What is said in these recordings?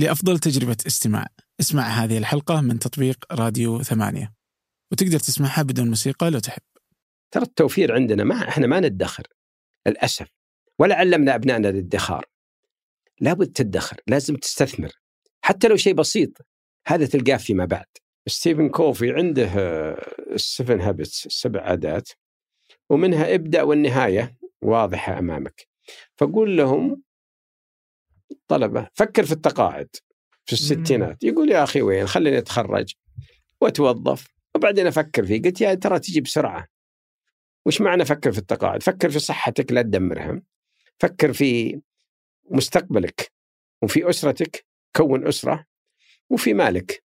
لأفضل تجربة استماع. اسمع هذه الحلقة من تطبيق راديو ثمانية. وتقدر تسمعها بدون موسيقى لو تحب. ترى التوفير عندنا ما إحنا ما ندخر. للأسف. ولا علمنا أبنائنا الادخار لابد تدخر. لازم تستثمر. حتى لو شيء بسيط. هذا تلقاه فيما بعد. ستيفن كوفي عنده ال seven habits السبع عادات. ومنها ابدأ والنهاية واضحة أمامك. فقول لهم طلبه. فكر في التقاعد في الستينات. يقول يا أخي وين؟ خليني أتخرج وأتوظف. وبعدين أفكر فيه. قلت يا ترى تجي بسرعة. وش معنى فكر في التقاعد؟ فكر في صحتك لا تدمرها. فكر في مستقبلك. وفي أسرتك. كون أسرة. وفي مالك.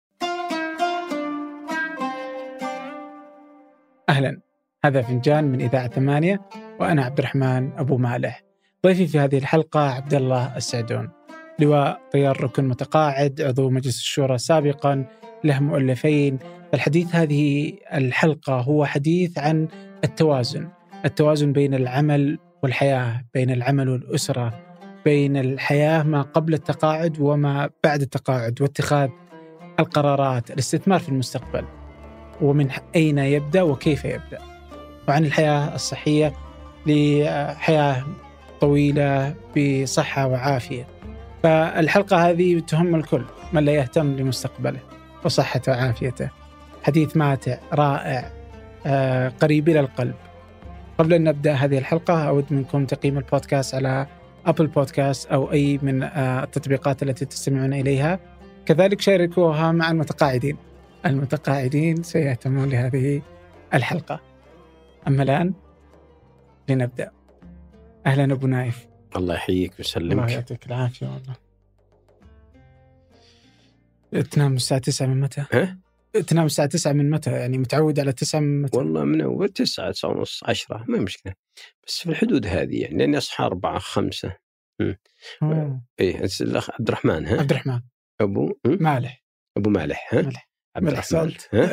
أهلا. هذا فنجان من إذاعة ثمانية وأنا عبد الرحمن أبو مالح. ضيفي في هذه الحلقة عبد الله السعدون. لواء طيار ركن متقاعد عضو مجلس الشورى سابقا له مؤلفين. الحديث هذه الحلقة هو حديث عن التوازن. التوازن بين العمل والحياة بين العمل والأسرة بين الحياة ما قبل التقاعد وما بعد التقاعد واتخاذ القرارات الاستثمار في المستقبل ومن أين يبدأ وكيف يبدأ وعن الحياة الصحية لحياة طويلة بصحة وعافية. فالحلقة هذه تهم الكل من لا يهتم لمستقبله وصحته وعافيته. حديث ماتع رائع آه، قريب إلى القلب. قبل أن نبدأ هذه الحلقة أود منكم تقييم البودكاست على أبل بودكاست أو أي من آه، التطبيقات التي تستمعون إليها. كذلك شاركوها مع المتقاعدين. المتقاعدين سيهتمون لهذه الحلقة. أما الآن لنبدأ. أهلا أبو نايف. الله يحييك الله ويسلمك يعطيك العافية والله. تنام الساعة 9 من متى؟ ها؟ تنام الساعة 9 من متى؟ يعني متعود على 9 من متى؟ والله من أول تسعة تسعة ونص عشرة ما هي مشكلة. بس في الحدود هذه يعني لأني أصحى أربعة خمسة. أوه. إيه أنت الأخ عبد الرحمن ها؟ عبد الرحمن. أبو؟ مالح. أبو مالح ها؟ مالح. عبد الرحمن سالت. ها؟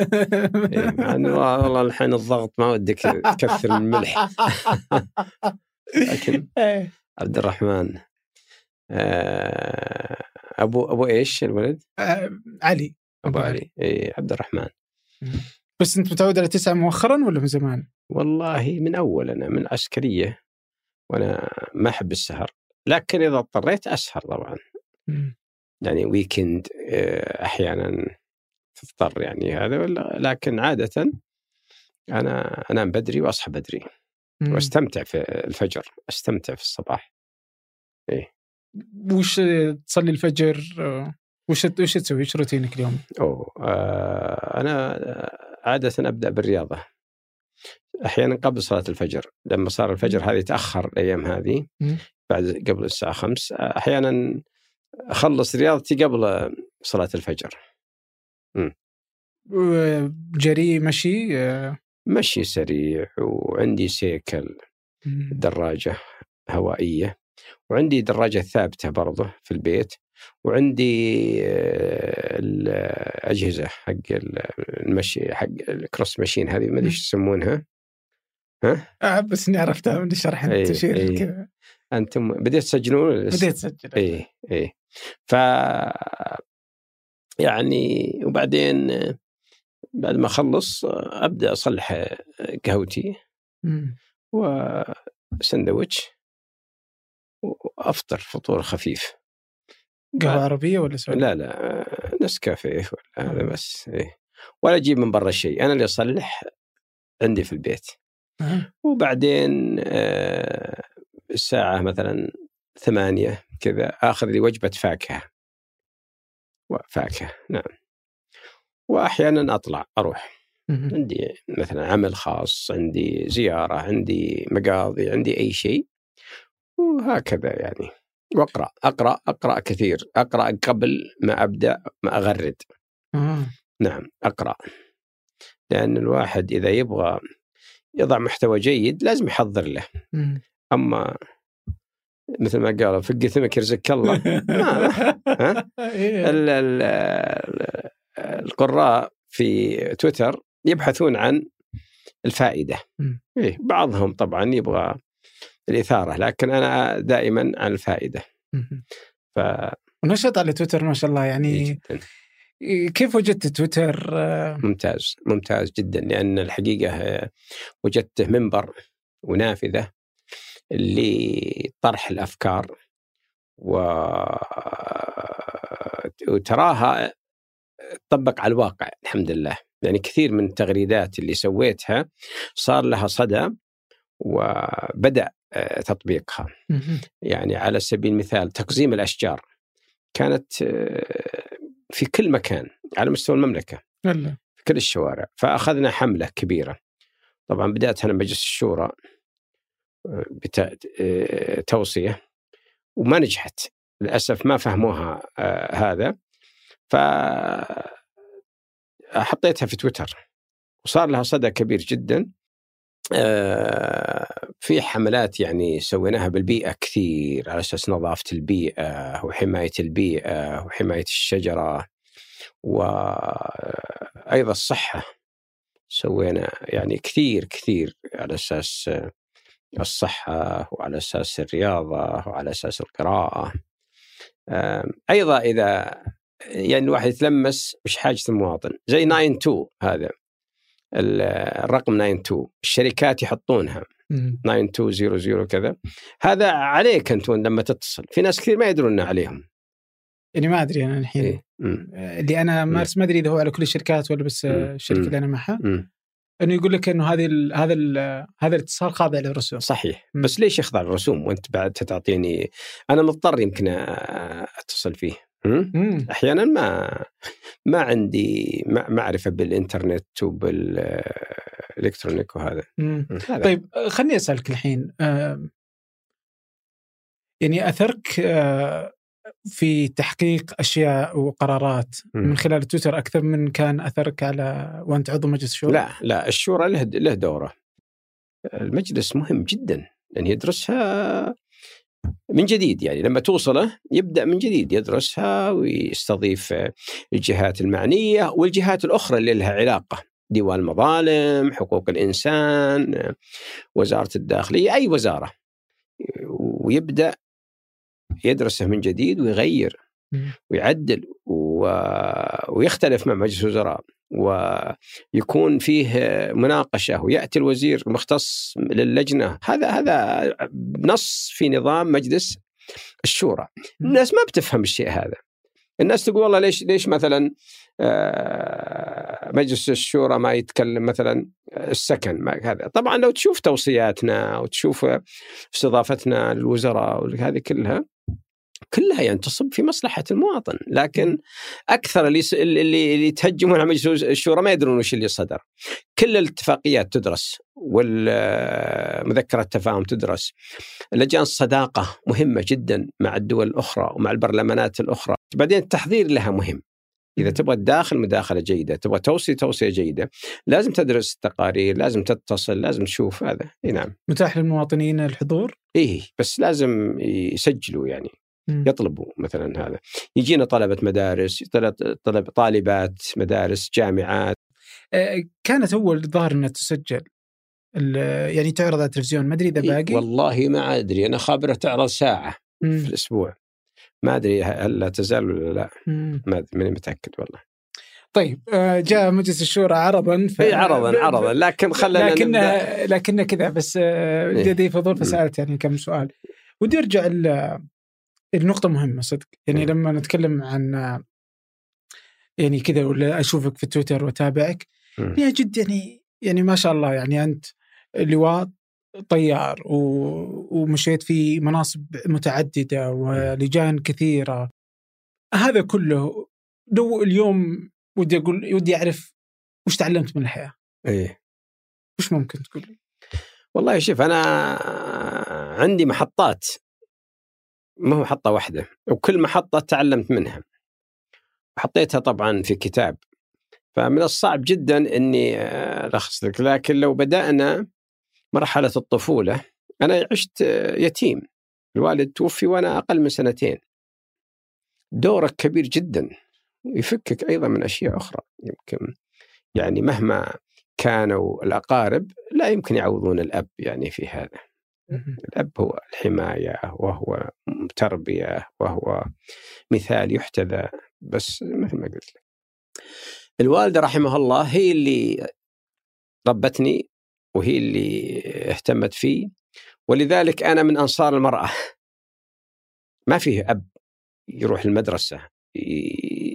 إيه، والله الحين الضغط ما ودك تكثر من الملح لكن إيه. عبد الرحمن آه، أبو أبو إيش الولد؟ آه، علي أبو علي اي عبد الرحمن بس أنت متعود على 9 مؤخرا ولا من زمان؟ والله من أول أنا من عسكرية وأنا ما أحب السهر لكن إذا اضطريت أسهر طبعا. يعني ويكند آه، أحيانا تضطر يعني هذا ولا لكن عادة أنا أنام بدري وأصحى بدري. واستمتع في الفجر استمتع في الصباح وش تصلي الفجر وش وش تسوي؟ وش روتينك اليوم؟ أوه. آه أنا عادة أبدأ بالرياضة أحيانا قبل صلاة الفجر لما صار الفجر هذه تأخر الأيام هذه. بعد قبل الساعة خمس أحيانا أخلص رياضتي قبل صلاة الفجر آه، جري مشي آه، مشي سريع وعندي سيكل. دراجة هوائية وعندي دراجة ثابتة برضه في البيت وعندي آه، الأجهزة حق المشي حق الكروس ماشين هذه ما أدري إيش يسمونها ها؟ آه بس إني عرفتها من الشرح انت تشير إيه. كذا أنتم بديت تسجلون؟ بديت أسجل إيه إيه ف يعني وبعدين بعد ما أخلص آه، أبدأ أصلح آه، قهوتي مم. وسندوتش وافطر فطور خفيف قهوة عربية ولا سعوديه؟ لا لا آه، نسكافيه ولا هذا بس إيه ولا أجيب من برا شيء أنا اللي أصلح عندي في البيت آه. وبعدين آه، الساعة مثلا ثمانية كذا آخذ لي وجبة فاكهة فاكهة نعم وأحيانا أطلع أروح مم. عندي مثلا عمل خاص عندي زيارة عندي مقاضي عندي أي شيء وهكذا يعني وأقرأ أقرأ أقرأ كثير أقرأ قبل ما أبدأ ما أغرد آه. نعم أقرأ لأن الواحد إذا يبغى يضع محتوى جيد لازم يحضر له مم. أما مثل ما قالوا ثمك يرزقك الله ها؟ إيه. ال- ال- ال- القراء في تويتر يبحثون عن الفائدة. إيه بعضهم طبعا يبغى الإثارة لكن أنا دائما عن الفائدة. ف ونشط على تويتر ما شاء الله يعني جدا. كيف وجدت تويتر؟ ممتاز ممتاز جدا لأن الحقيقة آه، وجدته منبر ونافذة لطرح الأفكار و... وتراها تطبق على الواقع الحمد لله. يعني كثير من التغريدات اللي سويتها صار لها صدى وبدأ آه، تطبيقها. يعني على سبيل المثال تقزيم الأشجار كانت آه، في كل مكان على مستوى المملكة هلا في كل الشوارع. فأخذنا حملة كبيرة. طبعا بدات هنا مجلس الشورى آه، بتوصيه وما نجحت. للأسف ما فهموها هذا. ف حطيتها في تويتر. وصار لها صدى كبير جدا. آه، في حملات يعني سويناها بالبيئة كثير على أساس نظافة البيئة وحماية البيئة وحماية الشجرة. وأيضا الصحة سوينا يعني كثير كثير على أساس الصحة وعلى أساس الرياضة وعلى أساس القراءة. آم، أيضا إذا يعني الواحد يتلمس مش حاجة المواطن. زي 92 هذا. ال- الرقم 92 الشركات يحطونها. مم. 9200 كذا. هذا عليك أنت لما تتصل. في ناس كثير ما يدرون عليهم. يعني ما أدري أنا الحين. إيه. آه، اللي أنا مارس ما أدري إذا هو على كل الشركات ولا بس آه، مم. الشركة. اللي أنا معها. إنه يقول لك إنه هذه ال هذا ال هذا الاتصال خاضع للرسوم صحيح. مم. بس ليش يخضع الرسوم وأنت بعد تعطيني أنا مضطر يمكن أتصل فيه. مم؟ أحيانا ما ما عندي معرفه بالإنترنت وبالإلكترونيك وهذا مم. هذا. طيب آه، خليني أسألك الحين يعني أثرك آه، في تحقيق أشياء وقرارات مم. من خلال تويتر أكثر من كان أثرك على وأنت عضو مجلس الشورى؟ لا لا الشورى له له دوره المجلس مهم جدا لأن يدرسها من جديد يعني لما توصله يبدأ من جديد يدرسها ويستضيف الجهات المعنية والجهات الأخرى اللي لها علاقة ديوان المظالم، حقوق الإنسان، وزارة الداخلية، أي وزارة ويبدأ يدرسه من جديد ويغير. ويعدل و... ويختلف مع مجلس الوزراء ويكون فيه مناقشة ويأتي الوزير المختص للجنة. هذا هذا نص في نظام مجلس الشورى. الناس ما بتفهم الشيء هذا. الناس تقول والله ليش ليش مثلا آه، مجلس الشورى ما يتكلم مثلا السكن ما هذا؟ طبعا لو تشوف توصياتنا وتشوف استضافتنا للوزراء وهذه كلها كلها يعني تصب في مصلحة المواطن لكن أكثر اللي اللي, اللي يتهجمون على مجلس الشورى ما يدرون وش اللي صدر. كل الاتفاقيات تدرس والمذكرة التفاهم تدرس. لجان الصداقة مهمة جدا مع الدول الأخرى ومع البرلمانات الأخرى. بعدين التحضير لها مهم. إذا تبغى تداخل مداخلة جيدة تبغى توصي توصية جيدة لازم تدرس التقارير لازم تتصل لازم تشوف هذا. إي نعم. متاح للمواطنين الحضور؟ إيه بس لازم يسجلوا يعني. يطلبوا مثلا هذا. يجينا طلبة مدارس طلب طالبات مدارس جامعات. آه، كانت أول ظاهر إنها تسجل يعني تعرض على التلفزيون. ما أدري إذا إيه باقي. والله ما أدري. أنا خابرة تعرض ساعة مم. في الأسبوع. ما أدري هل لا تزال ولا لا. مم. ما أدري ماني متأكد والله. طيب آه، جاء مجلس الشورى عرضا ف... إي عرضا عرضا. لكن خلنا لكن نبدأ. لكن كذا بس آه،. لدي فضول مم. فسألت يعني كم سؤال. ودي أرجع النقطة مهمة صدق يعني. لما نتكلم عن يعني كذا ولا أشوفك في تويتر وأتابعك. يا جد يعني يعني ما شاء الله يعني أنت لواء طيار و... ومشيت في مناصب متعددة ولجان كثيرة هذا كله لو اليوم ودي أقول ودي أعرف وش تعلمت من الحياة إيه. وش ممكن تقول لي؟ والله شوف أنا عندي محطات ما هو محطة واحدة وكل محطة تعلمت منها. وحطيتها طبعا في كتاب. فمن الصعب جدا إني آه، الخص لك لكن لو بدأنا مرحلة الطفولة أنا عشت آه، يتيم. الوالد توفي وأنا أقل من سنتين. دورك كبير جدا. يفكك أيضا من أشياء أخرى. يمكن يعني مهما كانوا الأقارب لا يمكن يعوضون الأب يعني في هذا. الأب هو الحماية وهو تربية وهو مثال يحتذى. بس مثل ما قلت لك. الوالدة رحمها الله هي اللي ربتني وهي اللي اهتمت فيه. ولذلك أنا من أنصار المرأة. ما فيه أب يروح المدرسة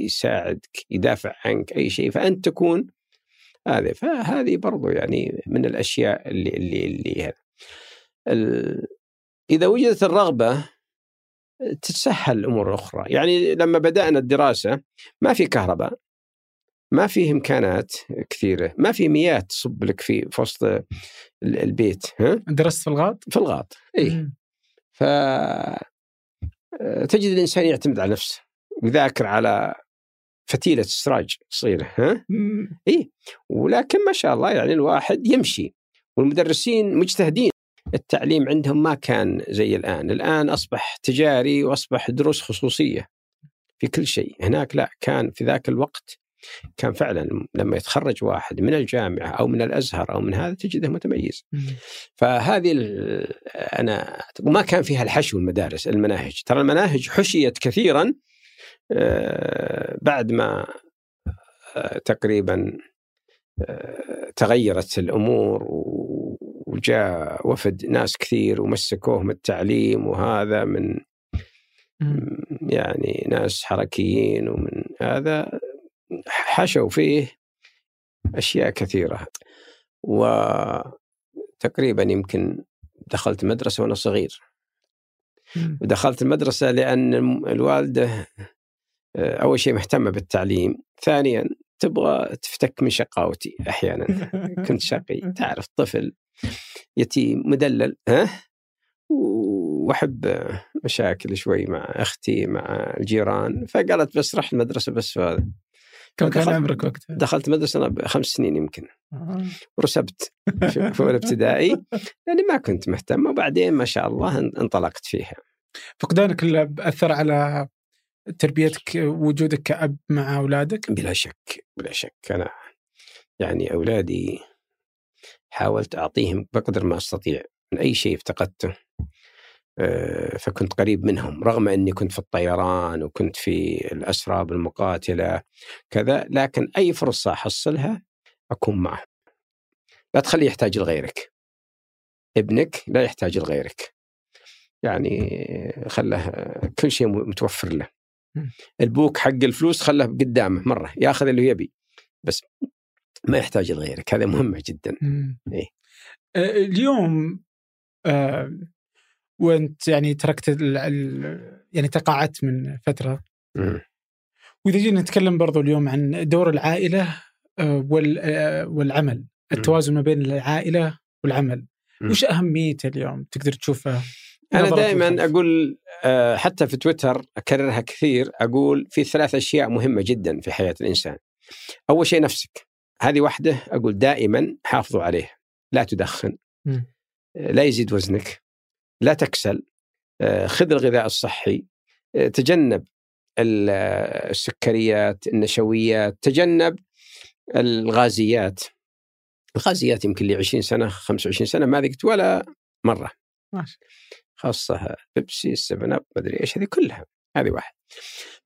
يساعدك يدافع عنك أي شيء فأنت تكون هذه. فهذه برضو يعني من الأشياء اللي اللي اللي هذا. إذا وجدت الرغبة تتسهل الأمور الأخرى يعني لما بدأنا الدراسة ما في كهرباء ما في إمكانات كثيرة ما في مياه تصب لك في, في وسط البيت ها؟ درست في الغاط؟ في الغاط اي ف تجد الإنسان يعتمد على نفسه ويذاكر على فتيلة سراج صغيره ها؟ اي ولكن ما شاء الله يعني الواحد يمشي والمدرسين مجتهدين التعليم عندهم ما كان زي الآن، الآن أصبح تجاري وأصبح دروس خصوصية في كل شيء، هناك لا كان في ذاك الوقت كان فعلا لما يتخرج واحد من الجامعة أو من الأزهر أو من هذا تجده متميز. فهذه أنا وما كان فيها الحشو المدارس المناهج، ترى المناهج حشيت كثيرا آه، بعد ما آه، تقريبا آه، تغيرت الأمور وجاء وفد ناس كثير ومسكوهم التعليم وهذا من يعني ناس حركيين ومن هذا حشوا فيه أشياء كثيرة. وتقريبا يمكن دخلت مدرسة وأنا صغير. ودخلت المدرسة لأن الوالدة آه، أول شيء مهتمة بالتعليم ثانيا تبغى تفتك من شقاوتي أحيانا. كنت شقي تعرف طفل يتيم مدلل ها وأحب مشاكل شوي مع أختي مع الجيران فقالت بس رح المدرسة بس هذا كم كان عمرك وقتها؟ دخلت مدرسة أنا بخمس سنين يمكن آه. ورسبت في اولى ابتدائي يعني ما كنت مهتم وبعدين ما شاء الله انطلقت فيها فقدانك الاب أثر على تربيتك وجودك كأب مع أولادك؟ بلا شك بلا شك أنا يعني أولادي حاولت أعطيهم بقدر ما أستطيع من أي شيء افتقدته. آه، فكنت قريب منهم رغم أني كنت في الطيران وكنت في الأسراب المقاتلة كذا لكن أي فرصة أحصلها أكون معه. لا تخليه يحتاج لغيرك. ابنك لا يحتاج لغيرك. يعني خله كل شيء متوفر له. البوك حق الفلوس خله قدامه مرة ياخذ اللي يبي. بس ما يحتاج لغيرك هذا مهمه جدا. إيه؟ اليوم آه وأنت يعني تركت ال ال يعني تقاعدت من فترة. مم. وإذا جينا نتكلم برضو اليوم عن دور العائلة آه وال آه والعمل. التوازن ما بين العائلة والعمل. مم. وش أهميته اليوم؟ تقدر تشوفه؟ أنا دائما أقول حتى في تويتر أكررها كثير أقول في ثلاث أشياء مهمة جدا في حياة الإنسان. أول شيء نفسك. هذه واحدة أقول دائما حافظوا عليها لا تدخن لا يزيد وزنك لا تكسل آه، خذ الغذاء الصحي آه، تجنب السكريات النشويات تجنب الغازيات. الغازيات يمكن لي 20 سنة 25 سنة ما ذقت ولا مرة. ماشي. خاصة بيبسي السفن أب مدري إيش هذه كلها هذه واحد.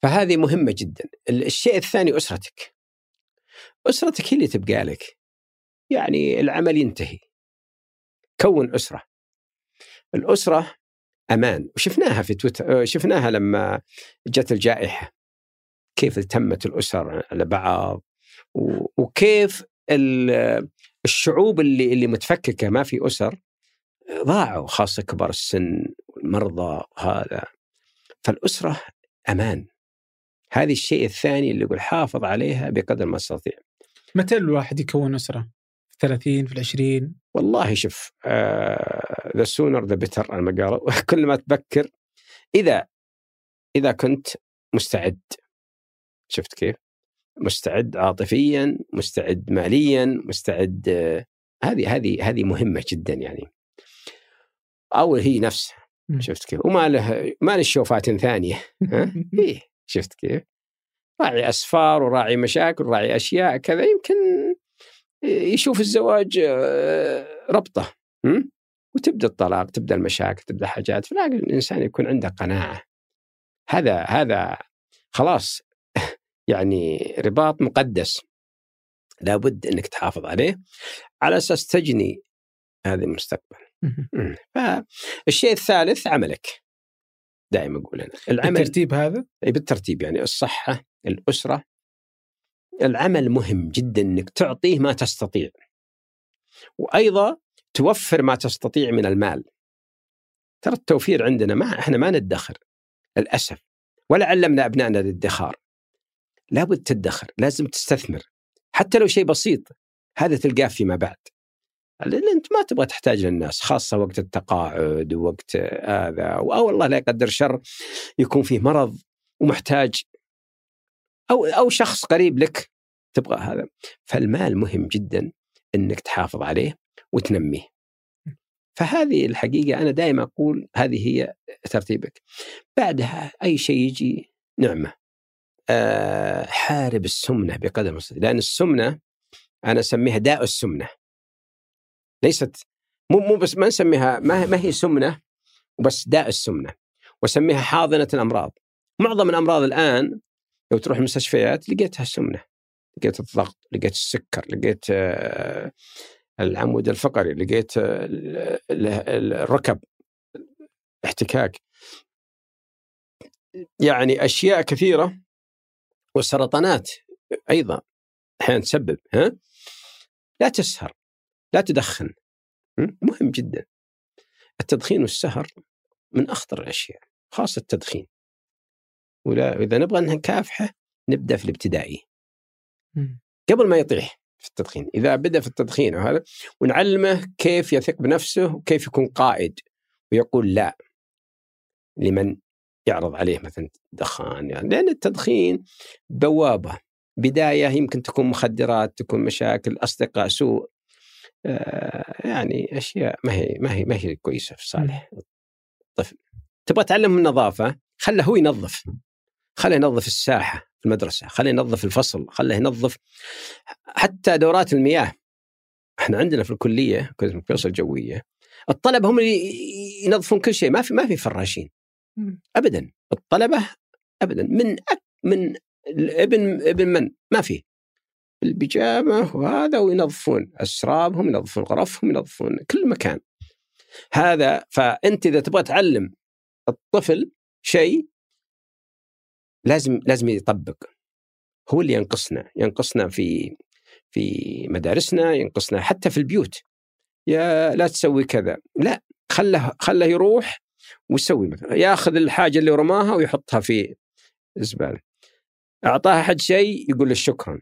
فهذه مهمة جدا. الشيء الثاني أسرتك. أسرتك هي اللي تبقى لك. يعني العمل ينتهي. كون أسرة. الأسرة أمان. وشفناها في تويتر شفناها لما جت الجائحة. كيف التمت الأسر على بعض. وكيف الشعوب اللي اللي متفككة ما في أسر ضاعوا خاصة كبار السن والمرضى وهذا. فالأسرة أمان. هذه الشيء الثاني اللي يقول حافظ عليها بقدر ما استطيع متى الواحد يكون أسرة؟ في 30 في العشرين؟ والله شوف the sooner the better أنا قالوا. كل ما تبكر إذا إذا كنت مستعد. شفت كيف؟ مستعد عاطفيا، مستعد ماليا، مستعد هذه هذه هذه مهمة جدا يعني. أو هي نفسها. شفت كيف؟ وما له ما له شوفات ثانية. ها؟ إيه شفت كيف؟ راعي أسفار وراعي مشاكل وراعي أشياء كذا يمكن يشوف الزواج آه، ربطة وتبدأ الطلاق تبدأ المشاكل تبدأ حاجات فلازم الإنسان يكون عنده قناعة. هذا هذا خلاص يعني رباط مقدس لابد إنك تحافظ عليه على أساس تجني هذا المستقبل. فالشيء الثالث عملك. دائما أقول أنا. العمل بالترتيب هذا؟ إي بالترتيب يعني الصحة الأسرة. العمل مهم جدا إنك تعطيه ما تستطيع. وأيضا توفر ما تستطيع من المال. ترى التوفير عندنا ما إحنا ما ندخر للأسف. ولا علمنا أبنائنا الادخار. لابد تدخر لازم تستثمر. حتى لو شيء بسيط هذا تلقاه فيما بعد. لأن أنت ما تبغى تحتاج للناس خاصة وقت التقاعد ووقت هذا. أو الله لا يقدر شر يكون فيه مرض ومحتاج أو أو شخص قريب لك تبغى هذا. فالمال مهم جدا إنك تحافظ عليه وتنميه. فهذه الحقيقة أنا دائما أقول هذه هي ترتيبك. بعدها أي شيء يجي نعمة. أه حارب السمنة بقدر المستطاع لأن السمنة أنا أسميها داء السمنة. ليست مو مو بس ما نسميها ما, ما هي سمنة وبس داء السمنة وأسميها حاضنة الأمراض. معظم الأمراض الآن لو تروح المستشفيات لقيتها سمنة لقيت الضغط لقيت السكر لقيت آه، العمود الفقري لقيت آه، الركب احتكاك. يعني أشياء كثيرة والسرطانات أيضا أحيانا تسبب ها؟ لا تسهر. لا تدخن. مهم جدا. التدخين والسهر من أخطر الأشياء خاصة التدخين. ولا إذا نبغى نكافحه نبدأ في الابتدائي. قبل ما يطيح في التدخين إذا بدأ في التدخين وهذا ونعلمه كيف يثق بنفسه وكيف يكون قائد. ويقول لا. لمن يعرض عليه مثلا دخان. يعني لأن التدخين بوابة. بداية يمكن تكون مخدرات تكون مشاكل أصدقاء سوء. يعني أشياء ما هي ما هي ما هي كويسة في صالح الطفل. تبغى تعلم النظافة؟ خله هو ينظف. خله ينظف الساحة في المدرسة خليه ينظف الفصل خليه ينظف حتى دورات المياه. إحنا عندنا في الكلية كلية فيصل الجوية الطلبة هم اللي ينظفون كل شيء ما في ما في فراشين. ابدا. الطلبة ابدا. من أك من ابن ابن من؟ ما في. البيجامه وهذا وينظفون اسرابهم ينظفون غرفهم ينظفون كل مكان. هذا فأنت إذا تبغى تعلم الطفل شيء لازم لازم يطبق. هو اللي ينقصنا ينقصنا في في مدارسنا ينقصنا حتى في البيوت. يا لا تسوي كذا. لا خله خله يروح ويسوي مثلا ياخذ الحاجة اللي رماها ويحطها في الزباله أعطاها حد شيء يقول له شكرا.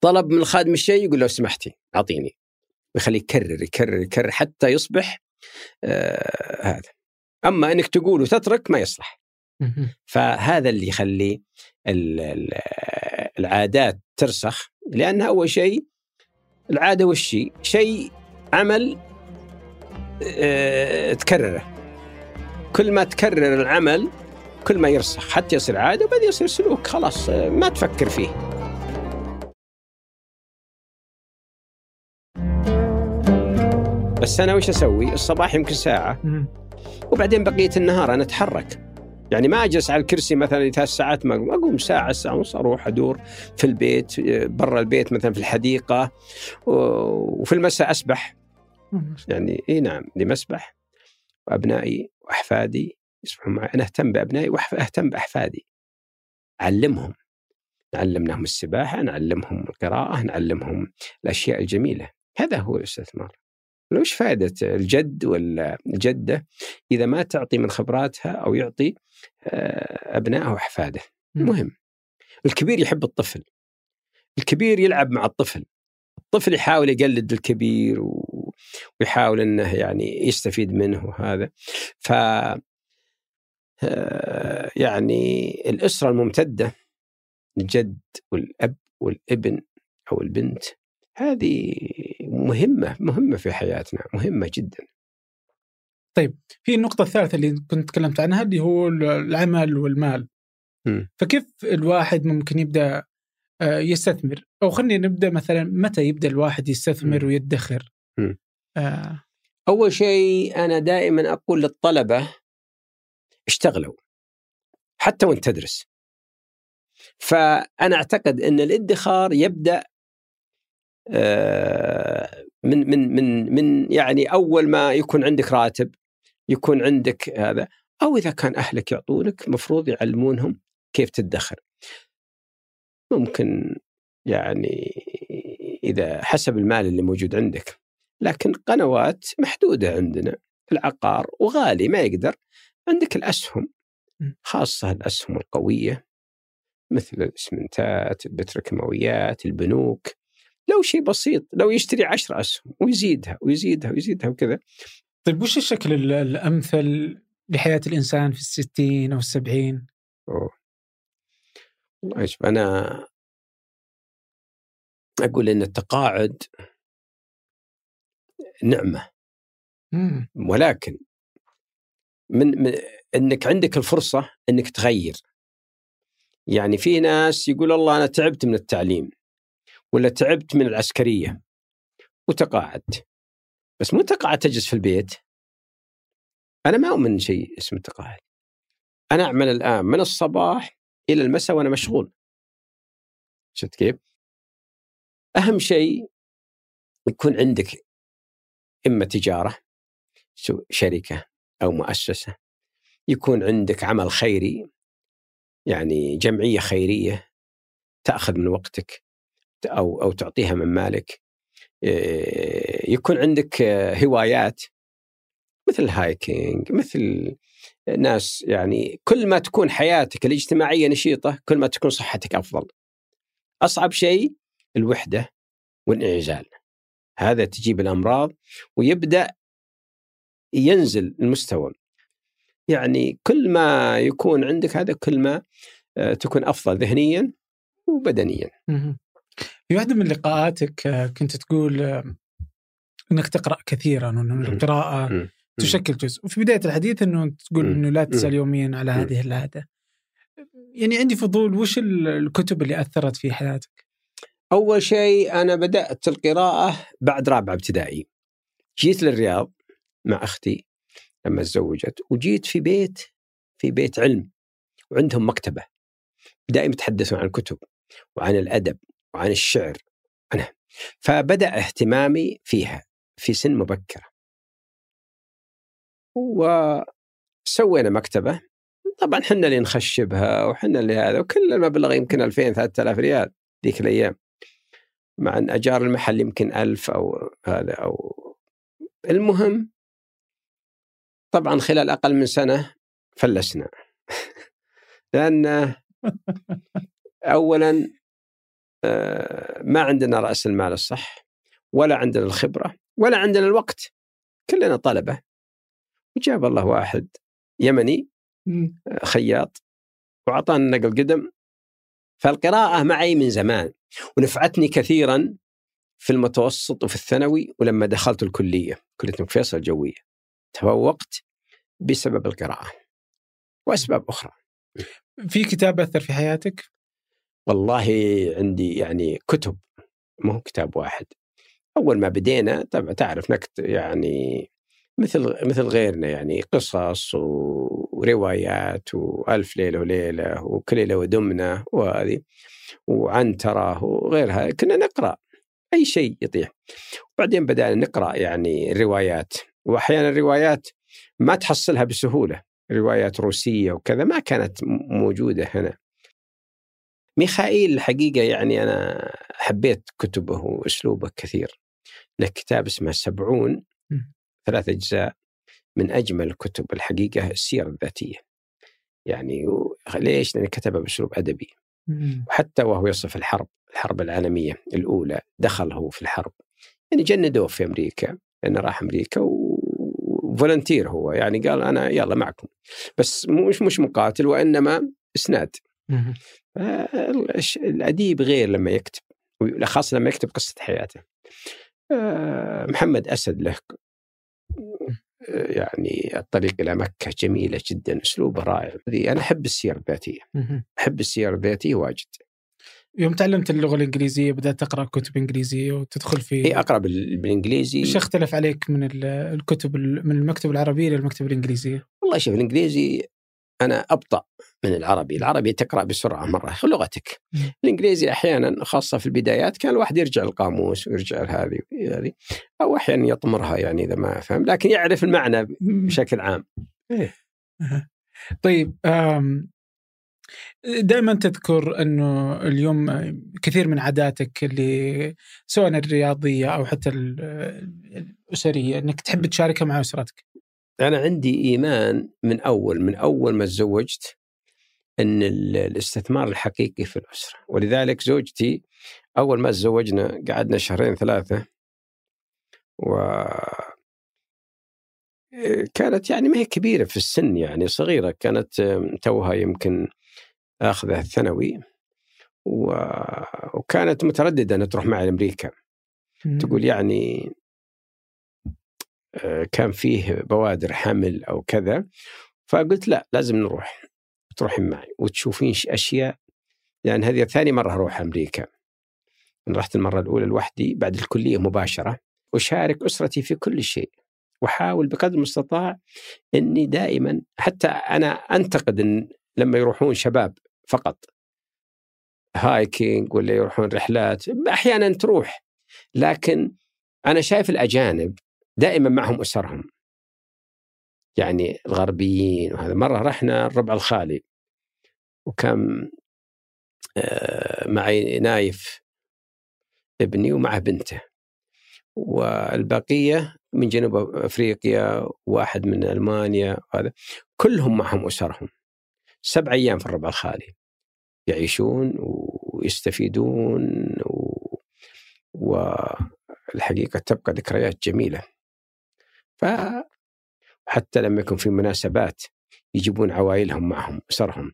طلب من الخادم الشيء يقول له سمحتي أعطيني. ويخليه يكرر يكرر يكرر حتى يصبح آه هذا. أما إنك تقول وتترك ما يصلح. فهذا اللي يخلي العادات ترسخ لأنها أول شيء العادة وش شيء عمل آه تكرره. كل ما تكرر العمل كل ما يرسخ. حتى يصير عادة وبعدين يصير سلوك خلاص ما تفكر فيه. بس أنا وش أسوي؟ الصباح يمكن ساعة. وبعدين بقية النهار أنا أتحرك. يعني ما أجلس على الكرسي مثلا ثلاث ساعات ما أقوم. أقوم ساعة ساعة ونص أروح أدور في البيت برا البيت مثلا في الحديقة. وفي المساء أسبح. يعني إي نعم لمسبح. وأبنائي وأحفادي يسبحون معي. أنا أهتم بأبنائي واهتم بأحفادي. اعلمهم نعلمناهم السباحة نعلمهم القراءة نعلمهم الأشياء الجميلة. هذا هو الاستثمار وش فائدة الجد ولا الجدة إذا ما تعطي من خبراتها أو يعطي آه، أبنائه وأحفاده مهم. الكبير يحب الطفل. الكبير يلعب مع الطفل. الطفل يحاول يقلد الكبير ويحاول إنه يعني يستفيد منه وهذا. ف آه، يعني الأسرة الممتدة الجد والأب والابن أو البنت هذه مهمة مهمة في حياتنا مهمة جدا طيب في النقطة الثالثة اللي كنت تكلمت عنها اللي هو العمل والمال م. فكيف الواحد ممكن يبدأ آه، يستثمر أو خلينا نبدأ مثلا متى يبدأ الواحد يستثمر م. ويدخر آه. أول شيء أنا دائما أقول للطلبة اشتغلوا حتى وأنت تدرس فأنا أعتقد إن الادخار يبدأ آه، من من من من يعني أول ما يكون عندك راتب يكون عندك هذا أو إذا كان أهلك يعطونك مفروض يعلمونهم كيف تدخر. ممكن يعني إذا حسب المال اللي موجود عندك لكن قنوات محدودة عندنا العقار وغالي ما يقدر عندك الأسهم خاصة الأسهم القوية مثل الإسمنتات البتروكيماويات البنوك. لو شيء بسيط لو يشتري عشر أسهم ويزيدها ويزيدها ويزيدها وكذا طيب وش الشكل الأمثل لحياة الإنسان في الستين أو السبعين؟ أوه. والله أنا أقول إن التقاعد نعمة مم. ولكن من, من إنك عندك الفرصة إنك تغير يعني في ناس يقول الله أنا تعبت من التعليم ولا تعبت من العسكرية وتقاعدت. بس مو تقاعد تجلس في البيت. أنا ما أؤمن شيء اسمه التقاعد أنا أعمل الآن من الصباح إلى المساء وأنا مشغول. شفت كيف؟ أهم شيء يكون عندك إما تجارة شركة أو مؤسسة. يكون عندك عمل خيري يعني جمعية خيرية تأخذ من وقتك. أو أو تعطيها من مالك يكون عندك هوايات مثل الهايكينج مثل ناس يعني كل ما تكون حياتك الاجتماعية نشيطة كل ما تكون صحتك أفضل. أصعب شيء الوحدة والإنعزال. هذا تجيب الأمراض ويبدأ ينزل المستوى. يعني كل ما يكون عندك هذا كل ما تكون أفضل ذهنيا وبدنيا. في واحدة من لقاءاتك آه، كنت تقول آه، إنك تقرأ كثيرا وان القراءة تشكل جزء. وفي بداية الحديث إنه تقول إنه لا تزال يوميا على هذه العادة. يعني عندي فضول وش الكتب اللي أثرت في حياتك؟ أول شيء أنا بدأت القراءة بعد رابعه ابتدائي. جيت للرياض مع أختي لما تزوجت وجيت في بيت في بيت علم وعندهم مكتبة. دائما يتحدثون عن الكتب وعن الأدب. وعن الشعر. عنها فبدأ اهتمامي فيها في سن مبكرة. وسوينا مكتبة. طبعا حنا اللي نخشبها وحنا اللي هذا وكل المبلغ يمكن 2000 3000 ريال ذيك الأيام. مع أن أجار المحل يمكن 1000 أو هذا أو. المهم طبعا خلال أقل من سنة فلسنا. لأن اولا ما عندنا رأس المال الصح ولا عندنا الخبرة ولا عندنا الوقت. كلنا طلبة. وجاب الله واحد يمني آه، خياط وأعطانا نقل قدم. فالقراءة معي من زمان ونفعتني كثيرا في المتوسط وفي الثانوي ولما دخلت الكلية كلية الملك فيصل الجوية. تفوقت بسبب القراءة. وأسباب أخرى. في كتاب أثر في حياتك؟ والله عندي يعني كتب مو كتاب واحد. أول ما بدينا طبعا تعرف نكت يعني مثل مثل غيرنا يعني قصص وروايات وألف ليلة وليلة وكليله ودمنه وهذه وعنتره وغيرها كنا نقرأ. أي شيء يطيح. وبعدين بدأنا نقرأ يعني الروايات واحيانا الروايات ما تحصلها بسهولة. روايات روسية وكذا ما كانت موجودة هنا. ميخائيل الحقيقة يعني أنا حبيت كتبه وأسلوبه كثير له كتاب اسمه سبعون ثلاث أجزاء من أجمل الكتب الحقيقة السيرة الذاتية. يعني ليش؟ لأنه كتبها بأسلوب أدبي. وحتى وهو يصف الحرب الحرب العالمية الأولى دخل هو في الحرب. يعني جندوه في أمريكا لأنه راح أمريكا وفولنتير هو. يعني قال أنا يلا معكم. بس مش مش مقاتل وإنما إسناد. الأديب غير لما يكتب خاصة لما يكتب قصة حياته. آه، محمد أسد له يعني الطريق إلى مكة جميلة جدا أسلوبه رائع. أنا أحب السير الذاتية. أحب السير الذاتية واجد. يوم تعلمت اللغة الإنجليزية بدأت تقرأ كتب إنجليزية وتدخل في إي أقرأ بال- بالإنجليزي. إيش اختلف عليك من ال- الكتب ال- من المكتب العربيه للمكتب الإنجليزية؟ والله شوف الإنجليزي أنا أبطأ من العربي، العربي تقرأ بسرعة مرة لغتك. الإنجليزي أحيانا خاصة في البدايات كان الواحد يرجع القاموس ويرجع هذه هذه أو أحيانا يطمرها يعني إذا ما فهم، لكن يعرف المعنى بشكل عام. طيب دائما تذكر أنه اليوم كثير من عاداتك اللي سواء الرياضية أو حتى ال- الأسرية أنك تحب تشاركها مع أسرتك. أنا عندي إيمان من أول من أول ما تزوجت إن ال- الاستثمار الحقيقي في الأسرة، ولذلك زوجتي أول ما تزوجنا قعدنا شهرين ثلاثة و كانت يعني ما هي كبيرة في السن يعني صغيرة. كانت توها يمكن اخذه الثانوي و... وكانت مترددة إنها تروح معي لامريكا تقول يعني كان فيه بوادر حمل أو كذا فقلت لا لازم نروح. تروحين معي وتشوفين أشياء. لأن هذه ثاني مرة أروح أمريكا. أنا رحت المرة الأولى لوحدي بعد الكلية مباشرة وشارك أسرتي في كل شيء وأحاول بقدر المستطاع إني دائما حتى أنا أنتقد إن لما يروحون شباب فقط. هايكينج ولا يروحون رحلات أحيانا تروح. لكن أنا شايف الأجانب دائما معهم أسرهم. يعني الغربيين وهذا. مرة رحنا الربع الخالي وكان آه، معي نايف ابني ومعه بنته. والبقية من جنوب أفريقيا واحد من ألمانيا وهذا. كلهم معهم أسرهم. سبع أيام في الربع الخالي. يعيشون ويستفيدون و... والحقيقة تبقى ذكريات جميلة. فحتى لما يكون في مناسبات يجيبون عوائلهم معهم أسرهم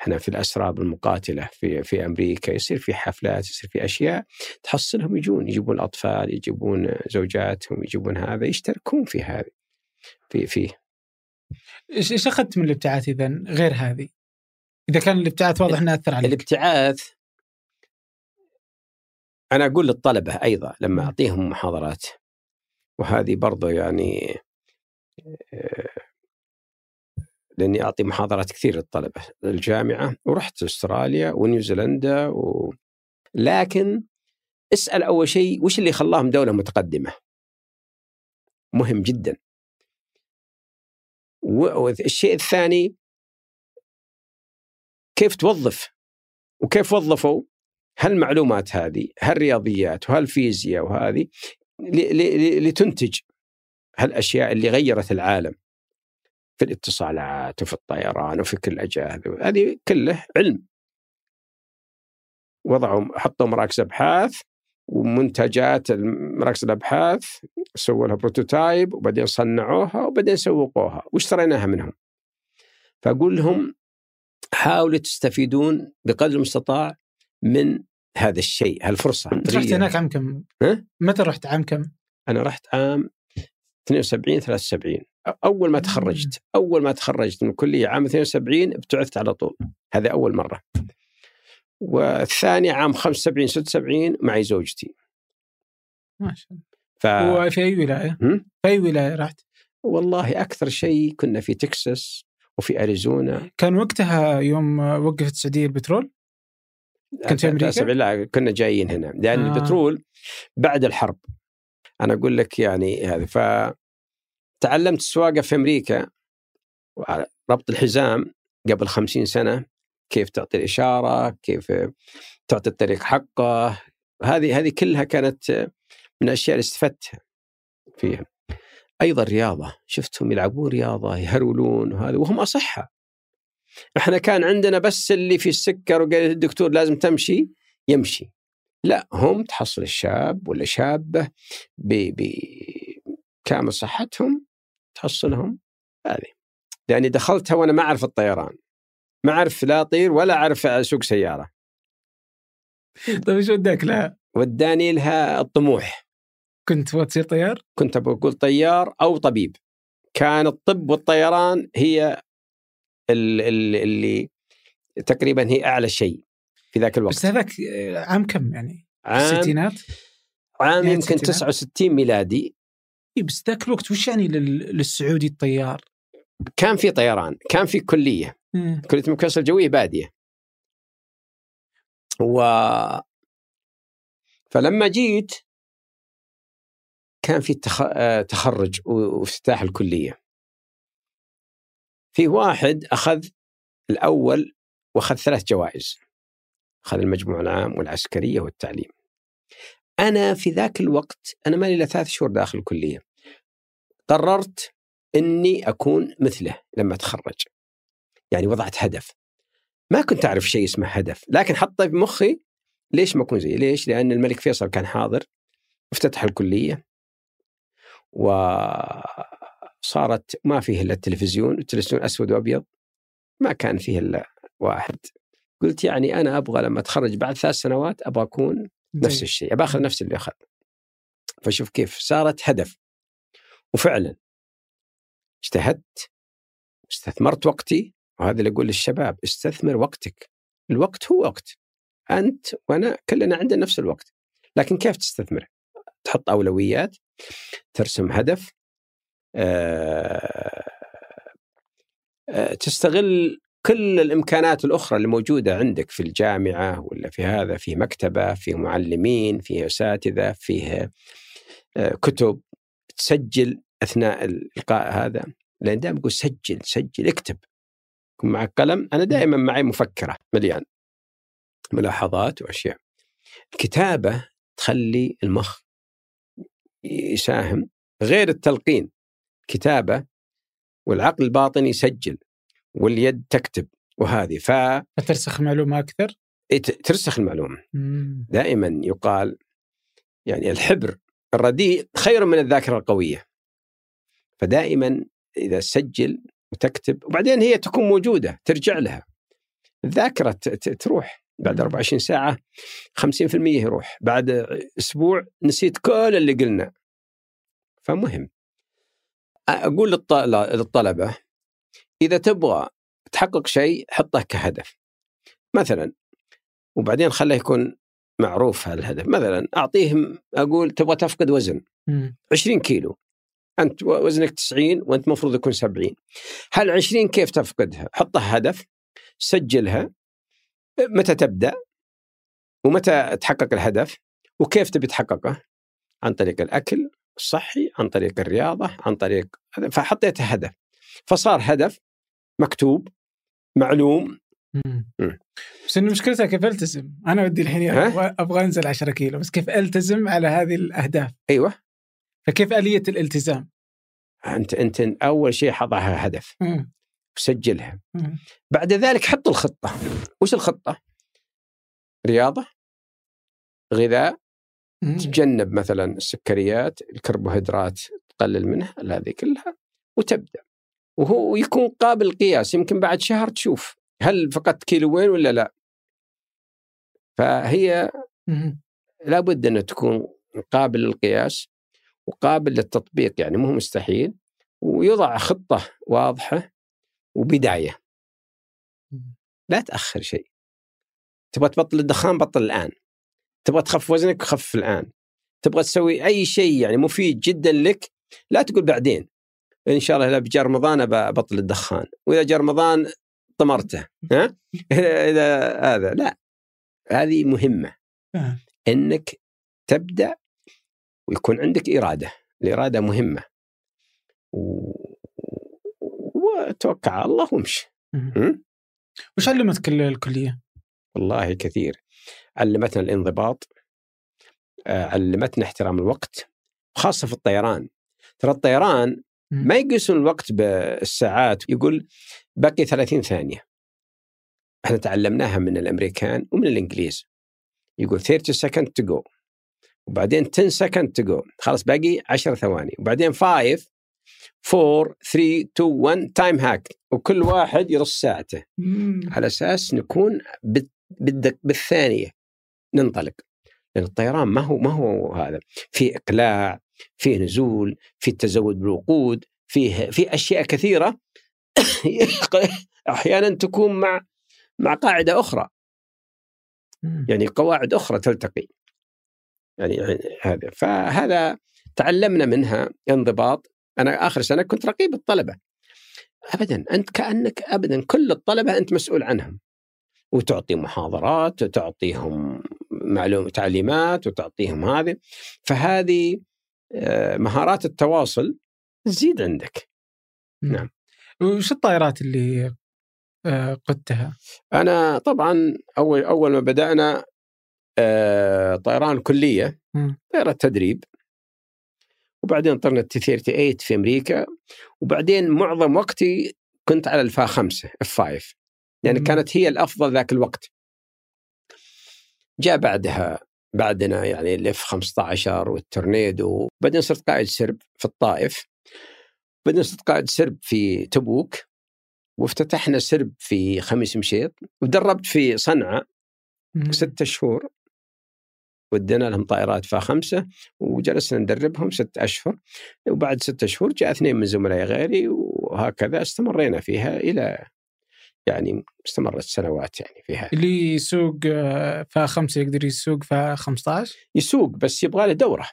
إحنا في الأسراب المقاتلة في في أمريكا يصير في حفلات يصير في أشياء تحصلهم يجون يجيبون الاطفال يجيبون زوجاتهم يجيبون هذا يشتركون في هذه في فيه إيش إيش أخذت من الابتعاث اذا غير هذه؟ إذا كان الابتعاث واضح انه اثر عليك. الابتعاث أنا أقول للطلبة أيضا لما. أعطيهم محاضرات وهذه برضو يعني آه، لأني أعطي محاضرات كثير للطلبة الجامعة ورحت أستراليا ونيوزيلندا و... لكن اسأل أول شيء وش اللي خلاهم دولة متقدمة؟ مهم جدا. والشيء الثاني كيف توظف وكيف وظفوا هالمعلومات هذه هالرياضيات وهالفيزياء وهذه لتنتج هالأشياء اللي غيرت العالم في الاتصالات وفي الطيران وفي كل الاجهزه هذه كله علم. وضعوا حطوا مراكز أبحاث ومنتجات مراكز الأبحاث سووا لها بروتوتايب وبعدين صنعوها وبعدين سوقوها. واشتريناها منهم. فأقول لهم حاولوا تستفيدون بقدر المستطاع من هذا الشيء هالفرصه رحت هناك عام كم؟ ها؟ متى رحت عام كم؟ أنا رحت عام 72 73 أول ما تخرجت أول ما تخرجت من الكلية عام 72 ابتعثت على طول هذا أول مرة والثاني عام 75 76 معي زوجتي ما شاء الله. ف... وفي أي ولاية؟ في أي ولاية رحت؟ والله أكثر شيء كنا في تكساس وفي أريزونا كان وقتها يوم وقفت السعوديه البترول؟ كنت في أمريكا؟ 73 لا كنا جايين هنا. لأن آه. البترول بعد الحرب. أنا أقول لك يعني هذا. ف تعلمت السواقة في أمريكا ربط الحزام قبل خمسين سنة. كيف تعطي الإشارة كيف تعطي الطريق حقه. هذه هذه كلها كانت من الأشياء اللي استفدتها فيها. أيضا رياضة. شفتهم يلعبون رياضة يهرولون وهذا وهم اصحه إحنا كان عندنا بس اللي في السكر وقال الدكتور لازم تمشي يمشي. لا هم تحصل الشاب ولا شابة بكامل صحتهم تحصلهم هذه. لأني دخلتها وأنا ما أعرف الطيران. ما أعرف لا اطير ولا أعرف اسوق سيارة. طيب إيش وداك لها؟ وداني لها الطموح. كنت تبغى تصير طيار؟ كنت أبغى أقول طيار أو طبيب. كان الطب والطيران هي اللي تقريبا هي أعلى شيء في ذاك الوقت بس هذاك آه، عام كم يعني؟ عام الستينات؟ عام نهاية يمكن الستينات. 69 ميلادي إي بس ذاك الوقت وش يعني لل- للسعودي الطيار؟ كان في طيران كان في كلية مم. كلية المكاسة الجوية بادية و فلما جيت كان في تخ... آه، تخرج وافتتاح الكلية في واحد أخذ الأول وأخذ ثلاث جوائز. أخذ المجموع العام والعسكرية والتعليم. أنا في ذاك الوقت أنا مالي إلا ثلاث شهور داخل الكلية. قررت إني أكون مثله لما أتخرج. يعني وضعت هدف. ما كنت أعرف شيء اسمه هدف لكن حطه في مخي ليش ما أكون زي ليش؟ لأن الملك فيصل كان حاضر افتتح الكلية وصارت ما فيه إلا التلفزيون التلفزيون أسود وأبيض ما كان فيه إلا واحد. قلت يعني أنا أبغى لما أتخرج بعد ثلاث سنوات أبغى أكون نفس الشيء ابى أخذ نفس اللي أخذ. فشوف كيف صارت هدف. وفعلا اجتهدت استثمرت وقتي وهذا اللي أقول للشباب استثمر وقتك. الوقت هو وقت. أنت وأنا كلنا عندنا نفس الوقت. لكن كيف تستثمره تحط أولويات ترسم هدف تستغل كل الإمكانات الأخرى اللي موجودة عندك في الجامعة ولا في هذا في مكتبة في معلمين في أساتذة فيه آه، كتب. تسجل أثناء الالقاء هذا. لأن دائما أقول سجل سجل اكتب. كن معك قلم. أنا دائما معي مفكرة مليان. ملاحظات وأشياء. الكتابة تخلي المخ يساهم. غير التلقين. كتابة والعقل الباطني يسجل واليد تكتب وهذه. فترسخ معلومة أكثر؟ فترسخ المعلومة. مم. دائما يقال يعني الحبر الرديء خير من الذاكرة القوية. فدائما إذا سجل وتكتب وبعدين هي تكون موجودة ترجع لها. الذاكرة تروح بعد 24 ساعة 50% يروح. بعد أسبوع نسيت كل اللي قلنا. فمهم. أقول للط- للطلبة إذا تبغى تحقق شيء حطه كهدف. مثلا وبعدين خله يكون معروف هالهدف. مثلا أعطيهم أقول تبغى تفقد وزن مم. 20 كيلو. أنت وزنك 90 وأنت المفروض يكون 70 هل 20 كيف تفقدها؟ حطها هدف سجلها. متى تبدأ؟ ومتى تحقق الهدف؟ وكيف تبي تحققه؟ عن طريق الأكل الصحي عن طريق الرياضة عن طريق فحطيت هدف فصار هدف مكتوب معلوم مم. مم. بس إنه مشكلتها كيف ألتزم؟ أنا ودي الحين؟ أبغى أبغى أنزل 10 كيلو بس كيف ألتزم على هذه الأهداف؟ أيوه فكيف آلية الالتزام؟ أنت أنت أول شيء حطها هدف مم. وسجلها مم. بعد ذلك حط الخطة وش الخطة رياضة غذاء. تتجنب مثلا السكريات الكربوهيدرات تقلل منها هذه كلها وتبدأ. وهو يكون قابل قياس يمكن بعد شهر تشوف هل فقدت كيلوين ولا لا. فهي. لابد أن تكون قابل للقياس وقابل للتطبيق يعني مو مستحيل ويضع خطة واضحة وبداية. لا تأخر شيء. تبغى تبطل الدخان بطل الآن. تبغى تخف وزنك خف الآن تبغى تسوي أي شيء يعني مفيد جدا لك لا تقول بعدين إن شاء الله إذا جاء رمضان ببطل الدخان وإذا جاء رمضان طمرته ها إذا هذا لا هذه مهمة آه. إنك تبدأ ويكون عندك إرادة، الإرادة مهمة. وتوكل على الله وامشي. وش علمتك ال- الكلية؟ والله كثير. علمتنا الانضباط آه، علمتنا احترام الوقت خاصة في الطيران. ترى الطيران. ما يقيسون الوقت بالساعات يقول بقي 30 ثانية. إحنا تعلمناها من الأمريكان ومن الإنجليز. يقول 30 second to go وبعدين 10 second to go خلاص باقي 10 ثواني وبعدين 5 4 3 2 1 تايم هاك وكل واحد يرص ساعته. على أساس نكون بالثانية ننطلق. لأن الطيران ما هو ما هو هذا. في إقلاع فيه نزول في تزود بالوقود فيه في أشياء كثيرة أحيانا تكون مع مع قاعدة أخرى. يعني قواعد أخرى تلتقي. يعني هذا فهذا تعلمنا منها انضباط. أنا آخر سنة كنت رقيب الطلبة. ابدا. أنت كأنك ابدا كل الطلبة أنت مسؤول عنهم. وتعطي محاضرات وتعطيهم معلومة تعليمات وتعطيهم هذه فهذه آه، مهارات التواصل تزيد عندك نعم. وش الطائرات اللي آه، قدتها؟ أنا طبعا اول أول ما بدأنا آه، طيران كلية. طيارة تدريب وبعدين طرنا ال T 38 في أمريكا وبعدين معظم وقتي كنت على ال F 5 F 5 يعني. كانت هي الأفضل ذاك الوقت. جاء بعدها بعدنا يعني ال F 15 والتورنيدو بعدين صرت قائد سرب في الطائف. بعدين صرت قائد سرب في تبوك. وافتتحنا سرب في خميس مشيط. ودربت في صنعاء. ستة شهور. ودينا لهم طائرات فا خمسة وجلسنا ندربهم ستة أشهر. وبعد ستة شهور جاء اثنين من زملائي غيري وهكذا استمرينا فيها إلى يعني استمرت سنوات يعني فيها اللي يسوق آه، فا خمسة يقدر يسوق فا 15 يسوق بس يبغى له دورة.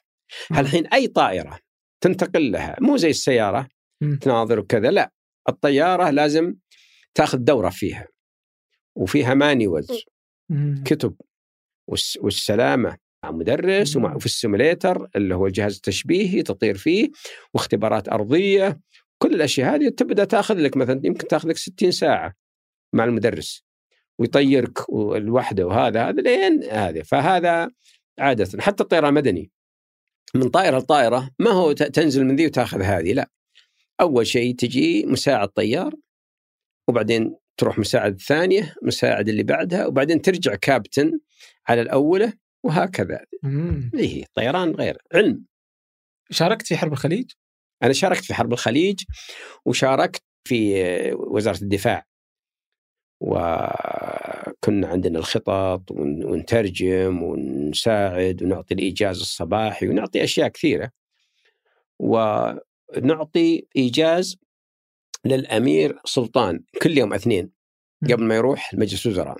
الحين أي طائرة تنتقل لها مو زي السيارة مم. تناظر وكذا لا الطيارة لازم تاخذ دورة فيها. وفيها manuals مم. كتب والس- والسلامة مع مدرس مم. ومع في ال simulator اللي هو الجهاز التشبيهي تطير فيه واختبارات أرضية كل الأشياء هذه تبدأ تاخذ لك مثلا يمكن تاخذ لك 60 ساعة. مع المدرس ويطيرك الوحده وهذا هذا لين هذا. فهذا عادة حتى الطيران المدني من طائرة لطائرة ما هو تنزل من ذي وتاخذ هذه لا. أول شيء تجي مساعد طيار وبعدين تروح مساعد الثانية مساعد اللي بعدها وبعدين ترجع كابتن على الاولى وهكذا. إيه طيران غير علم. شاركت في حرب الخليج؟ أنا شاركت في حرب الخليج وشاركت في وزارة الدفاع. وكنا عندنا الخطط ون- ونترجم ونساعد ونعطي الإيجاز الصباحي ونعطي أشياء كثيرة. ونعطي إيجاز للأمير سلطان كل يوم اثنين قبل ما يروح مجلس وزراء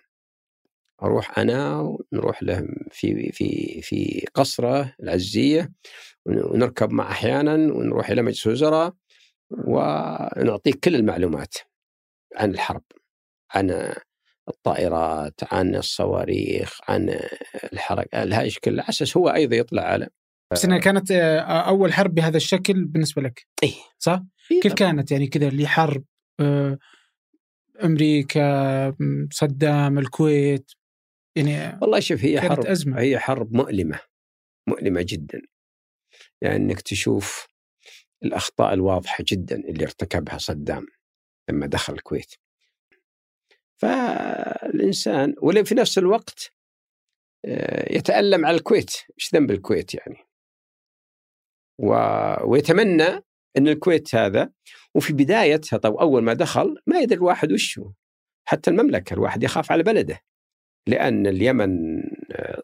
أروح أنا ونروح له في في في قصرة العزيه ونركب معه أحيانا ونروح إلى مجلس الوزراء ونعطيه كل المعلومات عن الحرب. عن الطائرات عن الصواريخ عن الحركة الهايش كله على أساس هو أيضا يطلع على بس إنها كانت آه، أول حرب بهذا الشكل بالنسبة لك إيه. صح؟ كيف كانت يعني كذا اللي حرب آه، أمريكا صدام الكويت يعني والله شوف هي كانت حرب أزمة. هي حرب مؤلمة مؤلمة جدا يعني إنك تشوف الأخطاء الواضحة جدا اللي ارتكبها صدام لما دخل الكويت فالإنسان ولا في نفس الوقت آه، يتألم على الكويت. إيش ذنب الكويت يعني؟ و... ويتمنى إن الكويت هذا وفي بدايتها طب أول ما دخل ما يدري الواحد وش هو. حتى المملكة الواحد يخاف على بلده. لأن اليمن آه،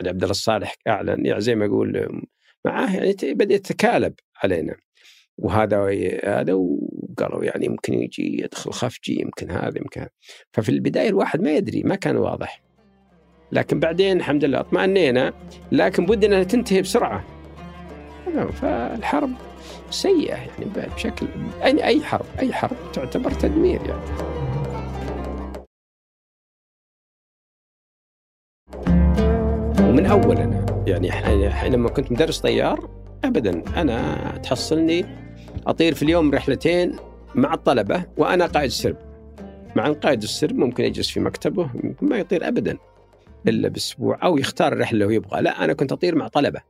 علي عبد الله الصالح أعلن يعني زي ما يقول آه، معاه يعني بدأ يتكالب علينا. وهذا هذا وقالوا يعني يمكن يجي يدخل خفجي يمكن هذا يمكن ففي البداية الواحد ما يدري ما كان واضح. لكن بعدين الحمد لله اطمأنينا لكن بد أنها تنتهي بسرعة. فالحرب سيئة يعني بشكل أي أي حرب أي حرب تعتبر تدمير يعني. ومن اول أنا يعني لما كنت مدرس طيار ابدا أنا تحصلني أطير في اليوم رحلتين مع الطلبة وأنا قائد سرب مع أن قائد السرب ممكن يجلس في مكتبه ممكن ما يطير ابدا إلا بأسبوع أو يختار الرحله اللي هو يبغى لا أنا كنت أطير مع طلبة.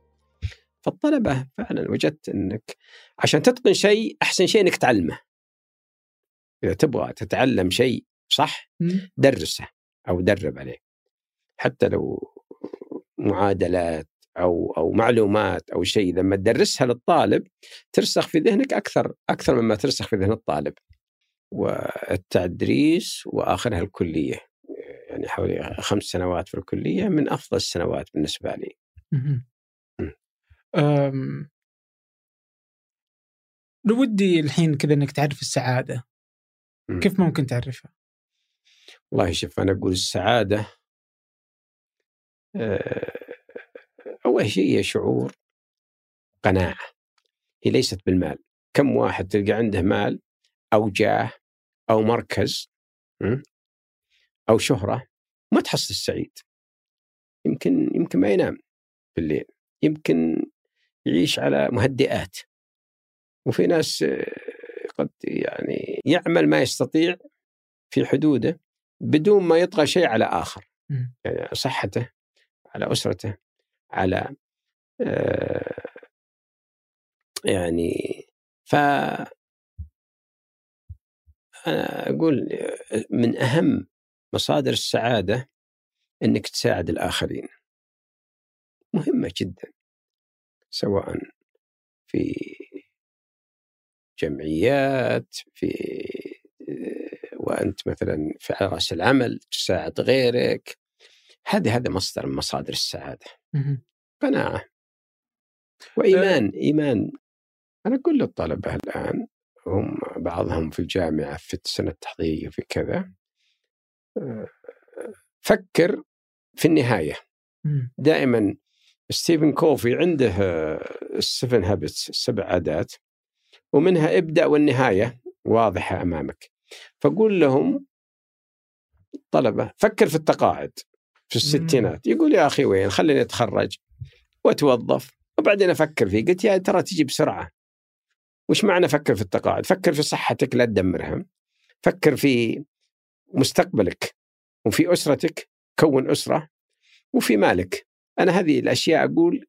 فالطلبة فعلا وجدت إنك عشان تتقن شيء أحسن شيء إنك تعلمه. إذا تبغى تتعلم شيء صح. درسه أو درب عليه. حتى لو معادلات أو أو معلومات أو شيء لما تدرسها للطالب ترسخ في ذهنك أكثر أكثر مما ترسخ في ذهن الطالب. والتدريس وآخرها الكلية يعني حوالي خمس سنوات في الكلية من أفضل السنوات بالنسبة لي. لو ودي الحين كذا إنك تعرف السعادة. كيف ممكن تعرفها؟ والله شوف أنا أقول السعادة آه، أول شيء هي شعور قناعة هي ليست بالمال. كم واحد تلقى عنده مال أو جاه أو مركز أو شهرة ما تحصل السعيد. يمكن يمكن ما ينام في الليل يمكن يعيش على مهدئات. وفي ناس آه، قد يعني يعمل ما يستطيع في حدوده بدون ما يطغى شيء على آخر. يعني صحته على أسرته على آه يعني ف أنا أقول من أهم مصادر السعادة أنك تساعد الآخرين. مهمة جدا سواء في جمعيات في وأنت مثلا في راس العمل تساعد غيرك. هذه هذا مصدر من مصادر السعادة. قناعه وإيمان إيمان. أنا أقول للطلبة الآن هم بعضهم في الجامعة في السنة التحضيريه في كذا فكر في النهاية. دائما ستيفن كوفي عنده ال seven habits السبع عادات ومنها ابدأ والنهاية واضحة أمامك. فقول لهم طلبة فكر في التقاعد. في الستينات. يقول يا أخي وين خليني أتخرج وأتوظف. وبعدين أفكر فيه قلت يا ترى تجي بسرعة. وش معنى فكر في التقاعد؟ فكر في صحتك لا تدمرها. فكر في مستقبلك. وفي أسرتك كون أسرة. وفي مالك. أنا هذه الأشياء أقول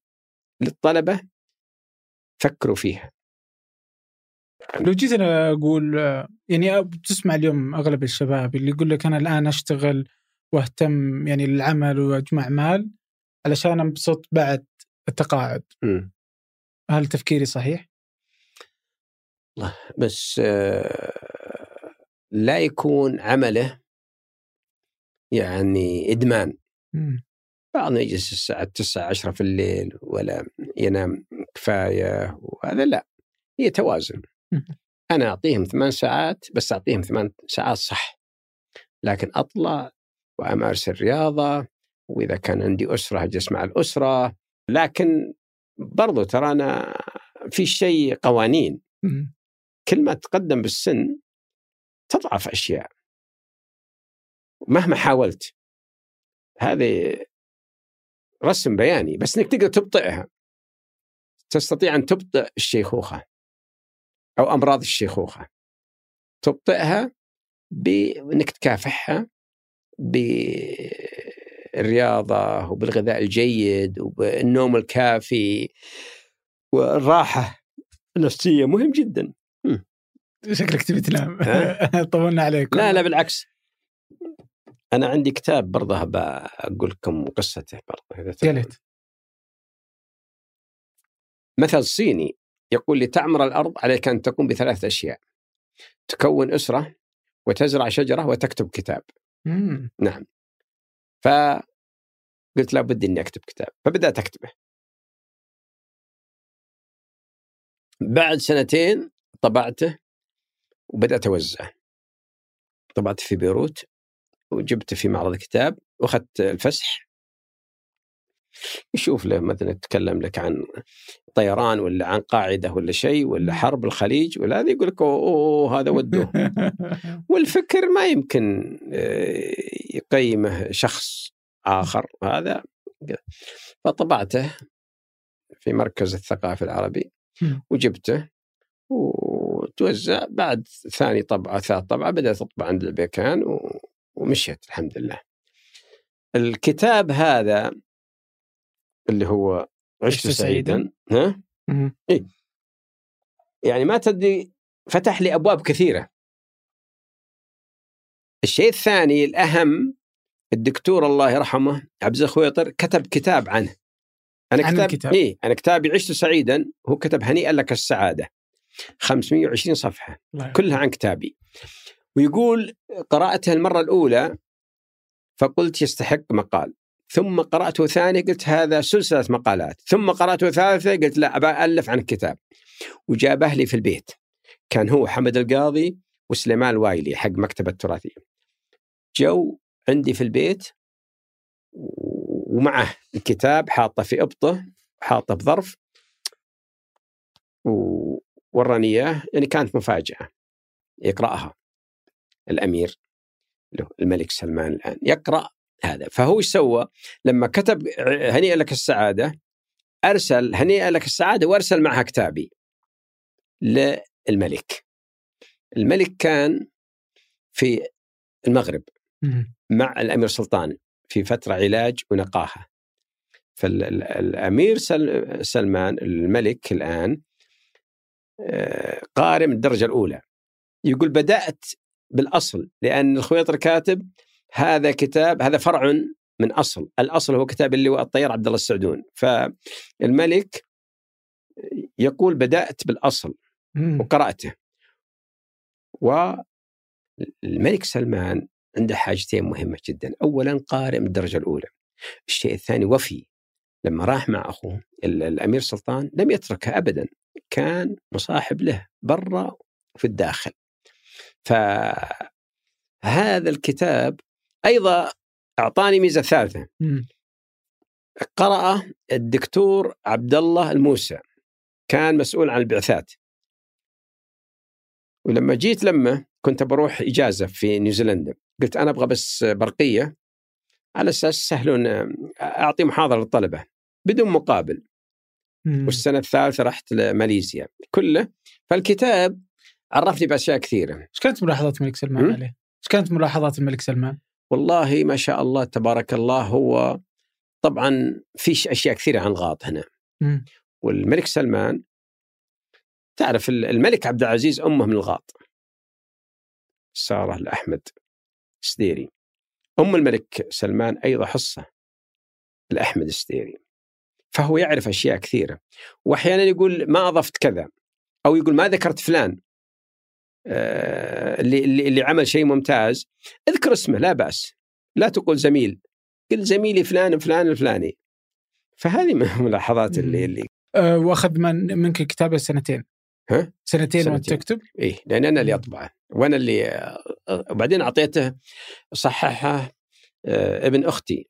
للطلبة فكروا فيها. لو جيت أنا أقول يعني تسمع اليوم أغلب الشباب اللي يقول لك أنا الآن أشتغل واهتم يعني للعمل وأجمع مال علشان أنبسط بعد التقاعد. م. هل تفكيري صحيح؟ الله بس آه، لا يكون عمله يعني إدمان. بعضنا يجلس الساعة 9 10 في الليل ولا ينام كفاية وهذا لا هي توازن أنا أعطيهم ثمان ساعات بس أعطيهم ثمان ساعات صح لكن أطلع وأمارس الرياضة وإذا كان عندي أسرة أجلس مع الأسرة. لكن برضو ترى أنا في شيء قوانين. كل ما تقدم بالسن تضعف أشياء. مهما حاولت. هذه رسم بياني بس إنك تقدر تبطئها. تستطيع أن تبطئ الشيخوخة أو أمراض الشيخوخة. تبطئها بإنك تكافحها بالرياضة وبالغذاء الجيد وبالنوم الكافي والراحة النفسية مهم جدا. شكلك تبي تنام. طولنا عليك لا لا بالعكس. أنا عندي كتاب برضه بقول لكم قصته برضه يا ليت مثل صيني يقول لتعمر الأرض عليك أن تقوم بثلاث أشياء تكون أسرة وتزرع شجرة وتكتب كتاب. نعم. فقلت لابد أني أكتب كتاب فبدأت أكتبه. بعد سنتين طبعته وبدأت أوزعه. طبعت في بيروت وجبته في معرض كتاب وأخذت الفسح يشوف له مثلا يتكلم لك عن طيران ولا عن قاعدة ولا شيء ولا حرب الخليج ولا هذا يقول لك أوه هذا وده والفكر ما يمكن آه، يقيمه شخص آخر هذا فطبعته في مركز الثقافي العربي وجبته وتوزع بعد ثاني طبعة ثالث طبعة بدأت تطبع عند البيكان ومشيت الحمد لله. الكتاب هذا اللي هو عشت سعيدا. ها؟ إيه؟ يعني ما تدري فتح لي أبواب كثيرة. الشيء الثاني الأهم الدكتور الله يرحمه عبد الخويطر كتب كتاب عنه. أنا كتاب الكتاب. اي أنا كتابي عشت سعيدا هو كتب هنيئا لك السعادة. 520 صفحة. كلها عن كتابي. ويقول قراتها المرة الأولى فقلت يستحق مقال. ثم قرأته ثاني قلت هذا سلسلة مقالات. ثم قرأته ثالثة قلت لا أبى ألف عن الكتاب. وجابه لي في البيت. كان هو حمد القاضي وسليمان الوايلي حق مكتبة التراثية. جو عندي في البيت ومعه الكتاب حاطه في إبطه حاطه بظرف ووراني إياه. يعني كانت مفاجأة يقرأها الأمير الملك سلمان الآن. يقرأ هذا. فهو إيش سوى؟ لما كتب هنيئا لك السعادة أرسل هنيئا لك السعادة وأرسل معها كتابي للملك. الملك كان في المغرب مع الأمير سلطان في فترة علاج ونقاهة. فالامير سلمان الملك الآن آه، قارئ من الدرجة الأولى. يقول بدأت بالأصل لأن الخويطر كاتب هذا كتاب هذا فرع من أصل، الأصل هو كتاب اللواء الطيار عبد الله السعدون، فالملك يقول بدأت بالأصل وقرأته. والملك سلمان عنده حاجتين مهمة جدا، اولا قارئ من الدرجة الأولى. الشيء الثاني وفي. لما راح مع أخوه الأمير سلطان لم يتركه ابدا. كان مصاحب له برا في الداخل. فهذا الكتاب أيضا أعطاني ميزة ثالثة. قرأ الدكتور عبد الله الموسى. كان مسؤول عن البعثات. ولما جيت لما كنت بروح إجازة في نيوزيلندا. قلت أنا أبغى بس برقية على أساس سهلون أعطي محاضرة للطلبة بدون مقابل. والسنة الثالثة رحت لماليزيا. كله فالكتاب عرفني بأشياء كثيرة. إيش كانت ملاحظات الملك سلمان? عليه؟ إيش كانت ملاحظات الملك سلمان؟ والله ما شاء الله تبارك الله هو طبعا في أشياء كثيرة عن غاط هنا. م. والملك سلمان تعرف الملك عبد العزيز أمه من الغاط. سارة الأحمد سديري أم الملك سلمان أيضا حصة الأحمد السديري فهو يعرف أشياء كثيرة. واحيانا يقول ما أضفت كذا أو يقول ما ذكرت فلان. اللي اللي عمل شيء ممتاز. اذكر اسمه لا بأس. لا تقول زميل. قل زميلي فلان فلان الفلاني فهذه من الملاحظات اللي اللي أه وأخذ من منك الكتابه سنتين. ها؟ سنتين, وأنت تكتب؟ اي لأن أنا اللي أطبعه. وأنا اللي وبعدين أعطيته صححه آه، ابن أختي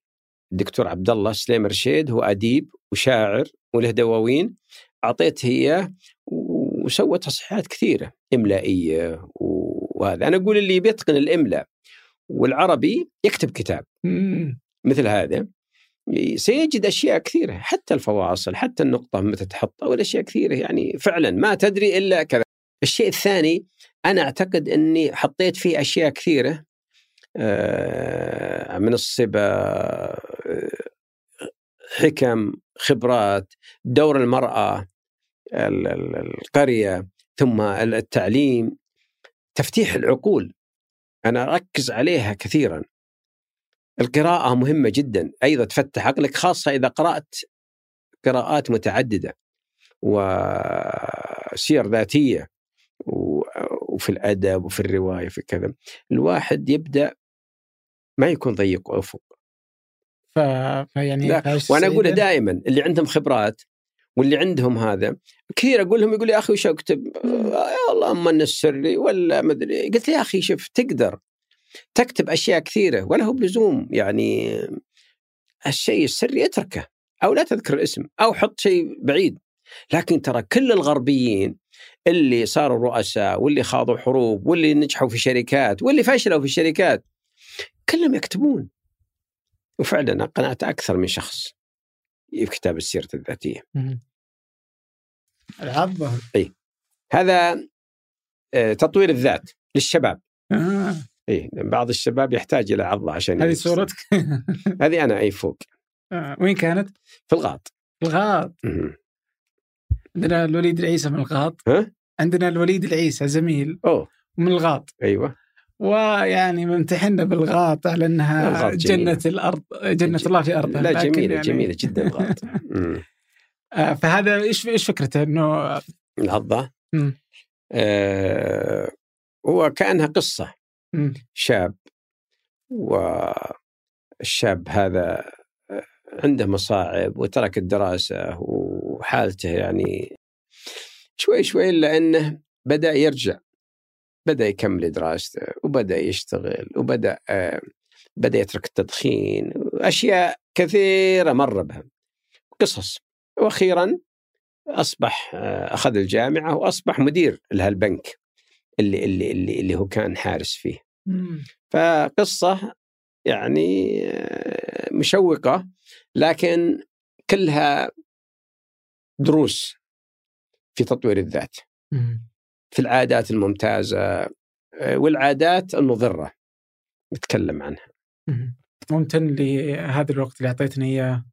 الدكتور عبد الله سليم رشيد هو أديب وشاعر وله دواوين اعطيته اياه وسوى تصحيحات كثيرة. إملائية وهذا. أنا أقول اللي بيتقن الاملاء والعربي يكتب كتاب. مثل هذا. سيجد أشياء كثيرة حتى الفواصل حتى النقطة متى تحطها والأشياء كثيرة. يعني فعلا ما تدري إلا كذا. الشيء الثاني أنا أعتقد إني حطيت فيه أشياء كثيرة. آه، من الصبا آه، حكم خبرات دور المرأة القرية. ثم التعليم تفتيح العقول. أنا أركز عليها كثيرا. القراءة مهمة جدا. أيضا تفتح عقلك خاصة إذا قرأت قراءات متعددة وسير ذاتية وفي الأدب وفي الرواية في كذا. الواحد يبدأ ما يكون ضيق افق ف... فيعني وأنا اقولها دائما اللي عندهم خبرات واللي عندهم هذا. كثير أقول لهم يقول يا أخي وش أكتب؟ يا الله أما السري ولا مدري قلت يا أخي شوف تقدر. تكتب أشياء كثيرة ولا هو بلزوم. يعني الشيء السري اتركه أو لا تذكر الاسم أو حط شيء بعيد. لكن ترى كل الغربيين اللي صاروا رؤساء واللي خاضوا حروب واللي نجحوا في شركات واللي فشلوا في شركات كلهم يكتبون. وفعلا قنعت أكثر من شخص. في كتاب السيرة الذاتية. العظة إي هذا آه، تطوير الذات للشباب. آه. إي بعض الشباب يحتاج إلى عضه عشان هذه صورتك؟ هذه أنا إي فوق. آه. وين كانت؟ في الغاط. في الغاط. عندنا الوليد العيسى من الغاط. ها؟ عندنا الوليد العيسى زميل أوه من الغاط. أيوه. ويعني ممتحنا بالغاط على أنها جنة الأرض جنة الله في أرضها. لا جميلة يعني جميلة جدا الغاط. آه، فهذا إيش إيش فكرته؟ إنه العضة آه هو كأنها قصة. مم. شاب والشاب هذا آه، عنده مصاعب وترك الدراسة وحالته يعني شوي شوي إلا أنه بدأ يرجع. بدأ يكمل دراسته وبدأ يشتغل وبدأ آه، بدأ يترك التدخين اشياء كثيرة مر بها قصص وأخيرا أصبح آه، أخذ الجامعة وأصبح مدير لهالبنك اللي اللي اللي, اللي هو كان حارس فيه مم. فقصة يعني آه، مشوقة لكن كلها دروس في تطوير الذات مم. في العادات الممتازة آه، والعادات المضرة نتكلم عنها. مم. ممتن لهذا الوقت اللي أعطيتني إياه.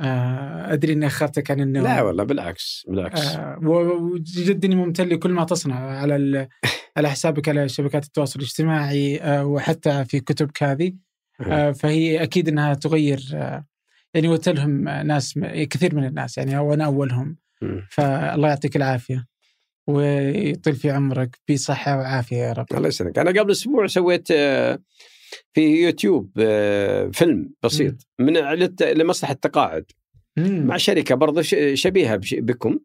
آه، أدري إني أخرتك عن النوم لا والله بالعكس بالعكس. آه، وجد إني ممتن لكل ما تصنع على على حسابك على شبكات التواصل الاجتماعي وحتى في كتبك هذه. آه، فهي أكيد إنها تغير يعني وتلهم ناس كثير من الناس يعني وأنا أولهم. فالله يعطيك العافية. ويطيل في عمرك بصحة وعافية يا رب. الله يسلمك أنا قبل أسبوع سويت آه، في يوتيوب آه، فيلم بسيط من للت- لمصلحة التقاعد مم. مع شركة برضه ش- شبيهة بش- بكم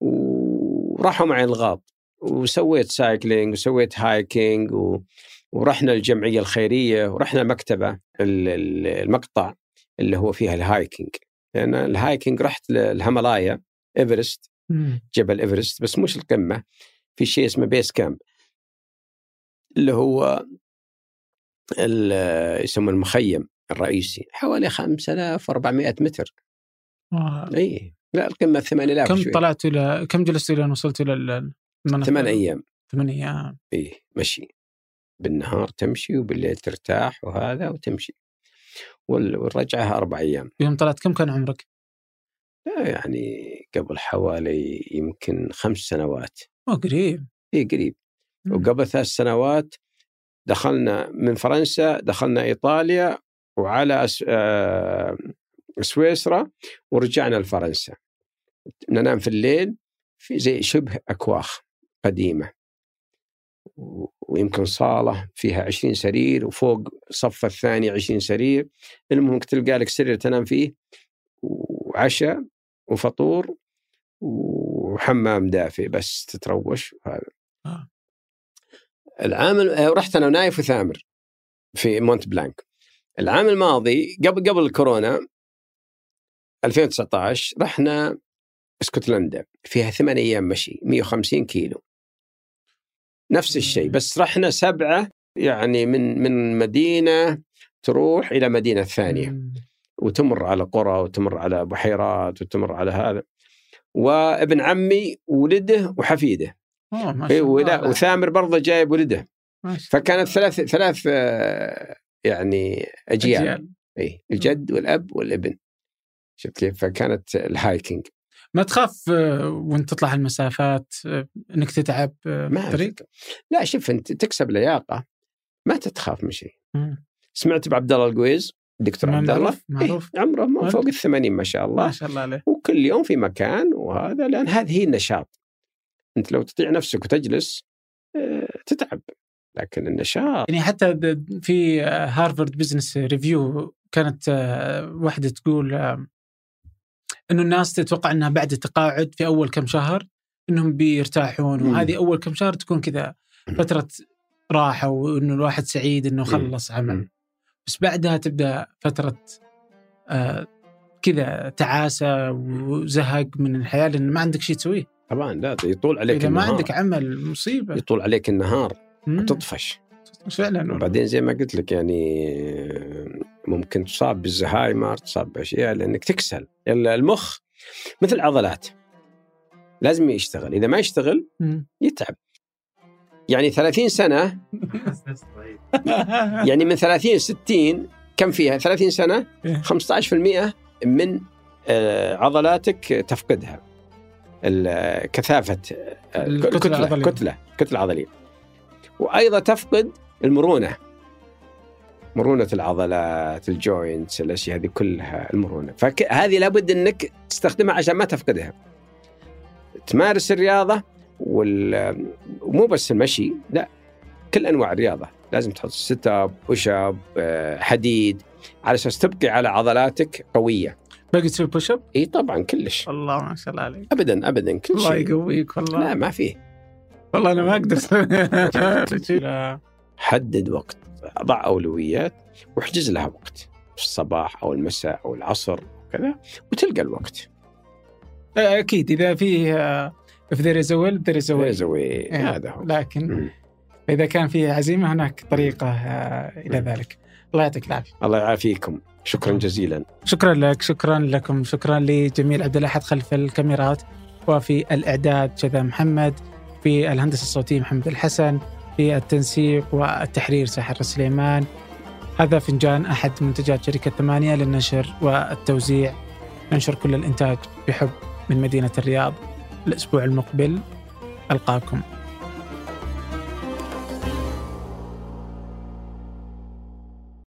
وراحوا معي الغاط وسويت cycling وسويت hiking و... ورحنا الجمعية الخيرية ورحنا ال- المقطع اللي هو فيها ال hiking لأن ال hiking رحت للهيمالايا إيفرست. جبل إيفرست بس مش القمة في شيء اسمه base camp اللي هو يسمونه المخيم الرئيسي حوالي 5400 متر. آه. اي لا القمة 8000 كم. طلعت إلى كم جلست إلى أن وصلت إلى؟ ثمان أيام. ثمان أيام. اي مشي. بالنهار تمشي وبالليل ترتاح وهذا وتمشي. وال- والرجعة أربع أيام. يوم طلعت كم كان عمرك؟ لا يعني قبل حوالي يمكن خمس سنوات. اوه قريب. إي قريب. وقبل ثلاث سنوات دخلنا من فرنسا دخلنا إيطاليا وعلى أس- آه، سويسرا ورجعنا لفرنسا. ننام في الليل في زي شبه أكواخ قديمة. ويمكن صالة فيها 20 سرير وفوق الصف الثاني 20 سرير. المهم تلقى لك سرير تنام فيه وعشاء وفطور وحمام دافئ بس تتروش وهذا آه. العام ال- رحت أنا ونايف وثامر في مونت بلانك. العام الماضي قبل قبل الكورونا 2019 رحنا اسكتلندا فيها ثمان أيام مشي 150 كيلو. نفس الشيء بس رحنا سبعة يعني من من مدينة تروح إلى مدينة ثانية. وتمر على قرى وتمر على بحيرات وتمر على هذا. وابن عمي ولده وحفيده. ما إيه، شاء الله وثامر برضه جايب ولده. فكانت ثلاث ثلاث آه، يعني أجيال. أجيال. اي الجد والأب والابن. شفت كيف فكانت ال hiking ما تخاف آه، وانت تطلع المسافات آه، إنك تتعب ما الطريق؟ لا شوف أنت تكسب لياقة ما تتخاف من شيء. سمعت بعبد الله القويز؟ دكتور ما عبد الله؟ معروف- معروف. إيه عمره ما ولد. فوق الثمانين ما شاء الله. ما شاء الله عليه. وكل يوم في مكان وهذا لأن هذه هي النشاط. أنت لو تطيع نفسك وتجلس آه، تتعب. لكن النشاط. يعني حتى في آه، Harvard Business Review كانت آه، واحدة تقول إنه الناس تتوقع إنها بعد التقاعد في أول كم شهر إنهم بيرتاحون. وهذه أول كم شهر تكون كذا فترة راحة وإنه الواحد سعيد إنه خلص عمل. مم. بس بعدها تبدأ فترة آه، كذا تعاسة وزهق من الحياة لأن ما عندك شيء تسويه. طبعا لا يطول عليك إذا ما النهار. عندك عمل مصيبة. يطول عليك النهار. وتطفش فعلا. وبعدين زي ما قلت لك يعني ممكن تصاب بالزهايمر تصاب بأشياء لأنك تكسل. المخ مثل العضلات. لازم يشتغل. إذا ما يشتغل. يتعب. يعني 30 سنة. يعني من 30 60 كم فيها؟ 30 سنة إيه. 15% من آه، عضلاتك تفقدها. ال- كثافة آه، الكتلة كتلة العضلية. كتلة كتلة عضلية. وأيضا تفقد المرونة. مرونة العضلات ال joints الأشياء هذه كلها المرونة. فهذه لابد إنك تستخدمها عشان ما تفقدها. تمارس الرياضة وال... ومو بس المشي لا كل أنواع الرياضة. لازم تحط sit up push up آه، حديد على أساس تبقي على عضلاتك قوية. باقي تسوي بوش اب؟ إي طبعا كلش. الله ما شاء الله عليك. ابدا ابدا كل الله شيء. يقويك والله. لا ما فيه والله أنا ما أقدر. حدد وقت ضع أولويات واحجز لها وقت. في الصباح أو المساء أو العصر كذا وتلقى الوقت. أكيد إذا في if there is a will there is a way. زوي إيه. هذا هو. لكن مم. إذا كان في عزيمة هناك طريقة آه، إلى. ذلك. الله يعطيك العافية. الله يعافيكم. شكرا جزيلا. شكرا لك شكرا لكم. شكرا لجميل عبد الأحد خلف الكاميرات. وفي الإعداد جذا محمد في الهندسة الصوتية محمد الحسن في التنسيق والتحرير ساحر سليمان. هذا فنجان أحد منتجات شركة ثمانية للنشر والتوزيع. ننشر كل الإنتاج بحب من مدينة الرياض. الأسبوع المقبل ألقاكم.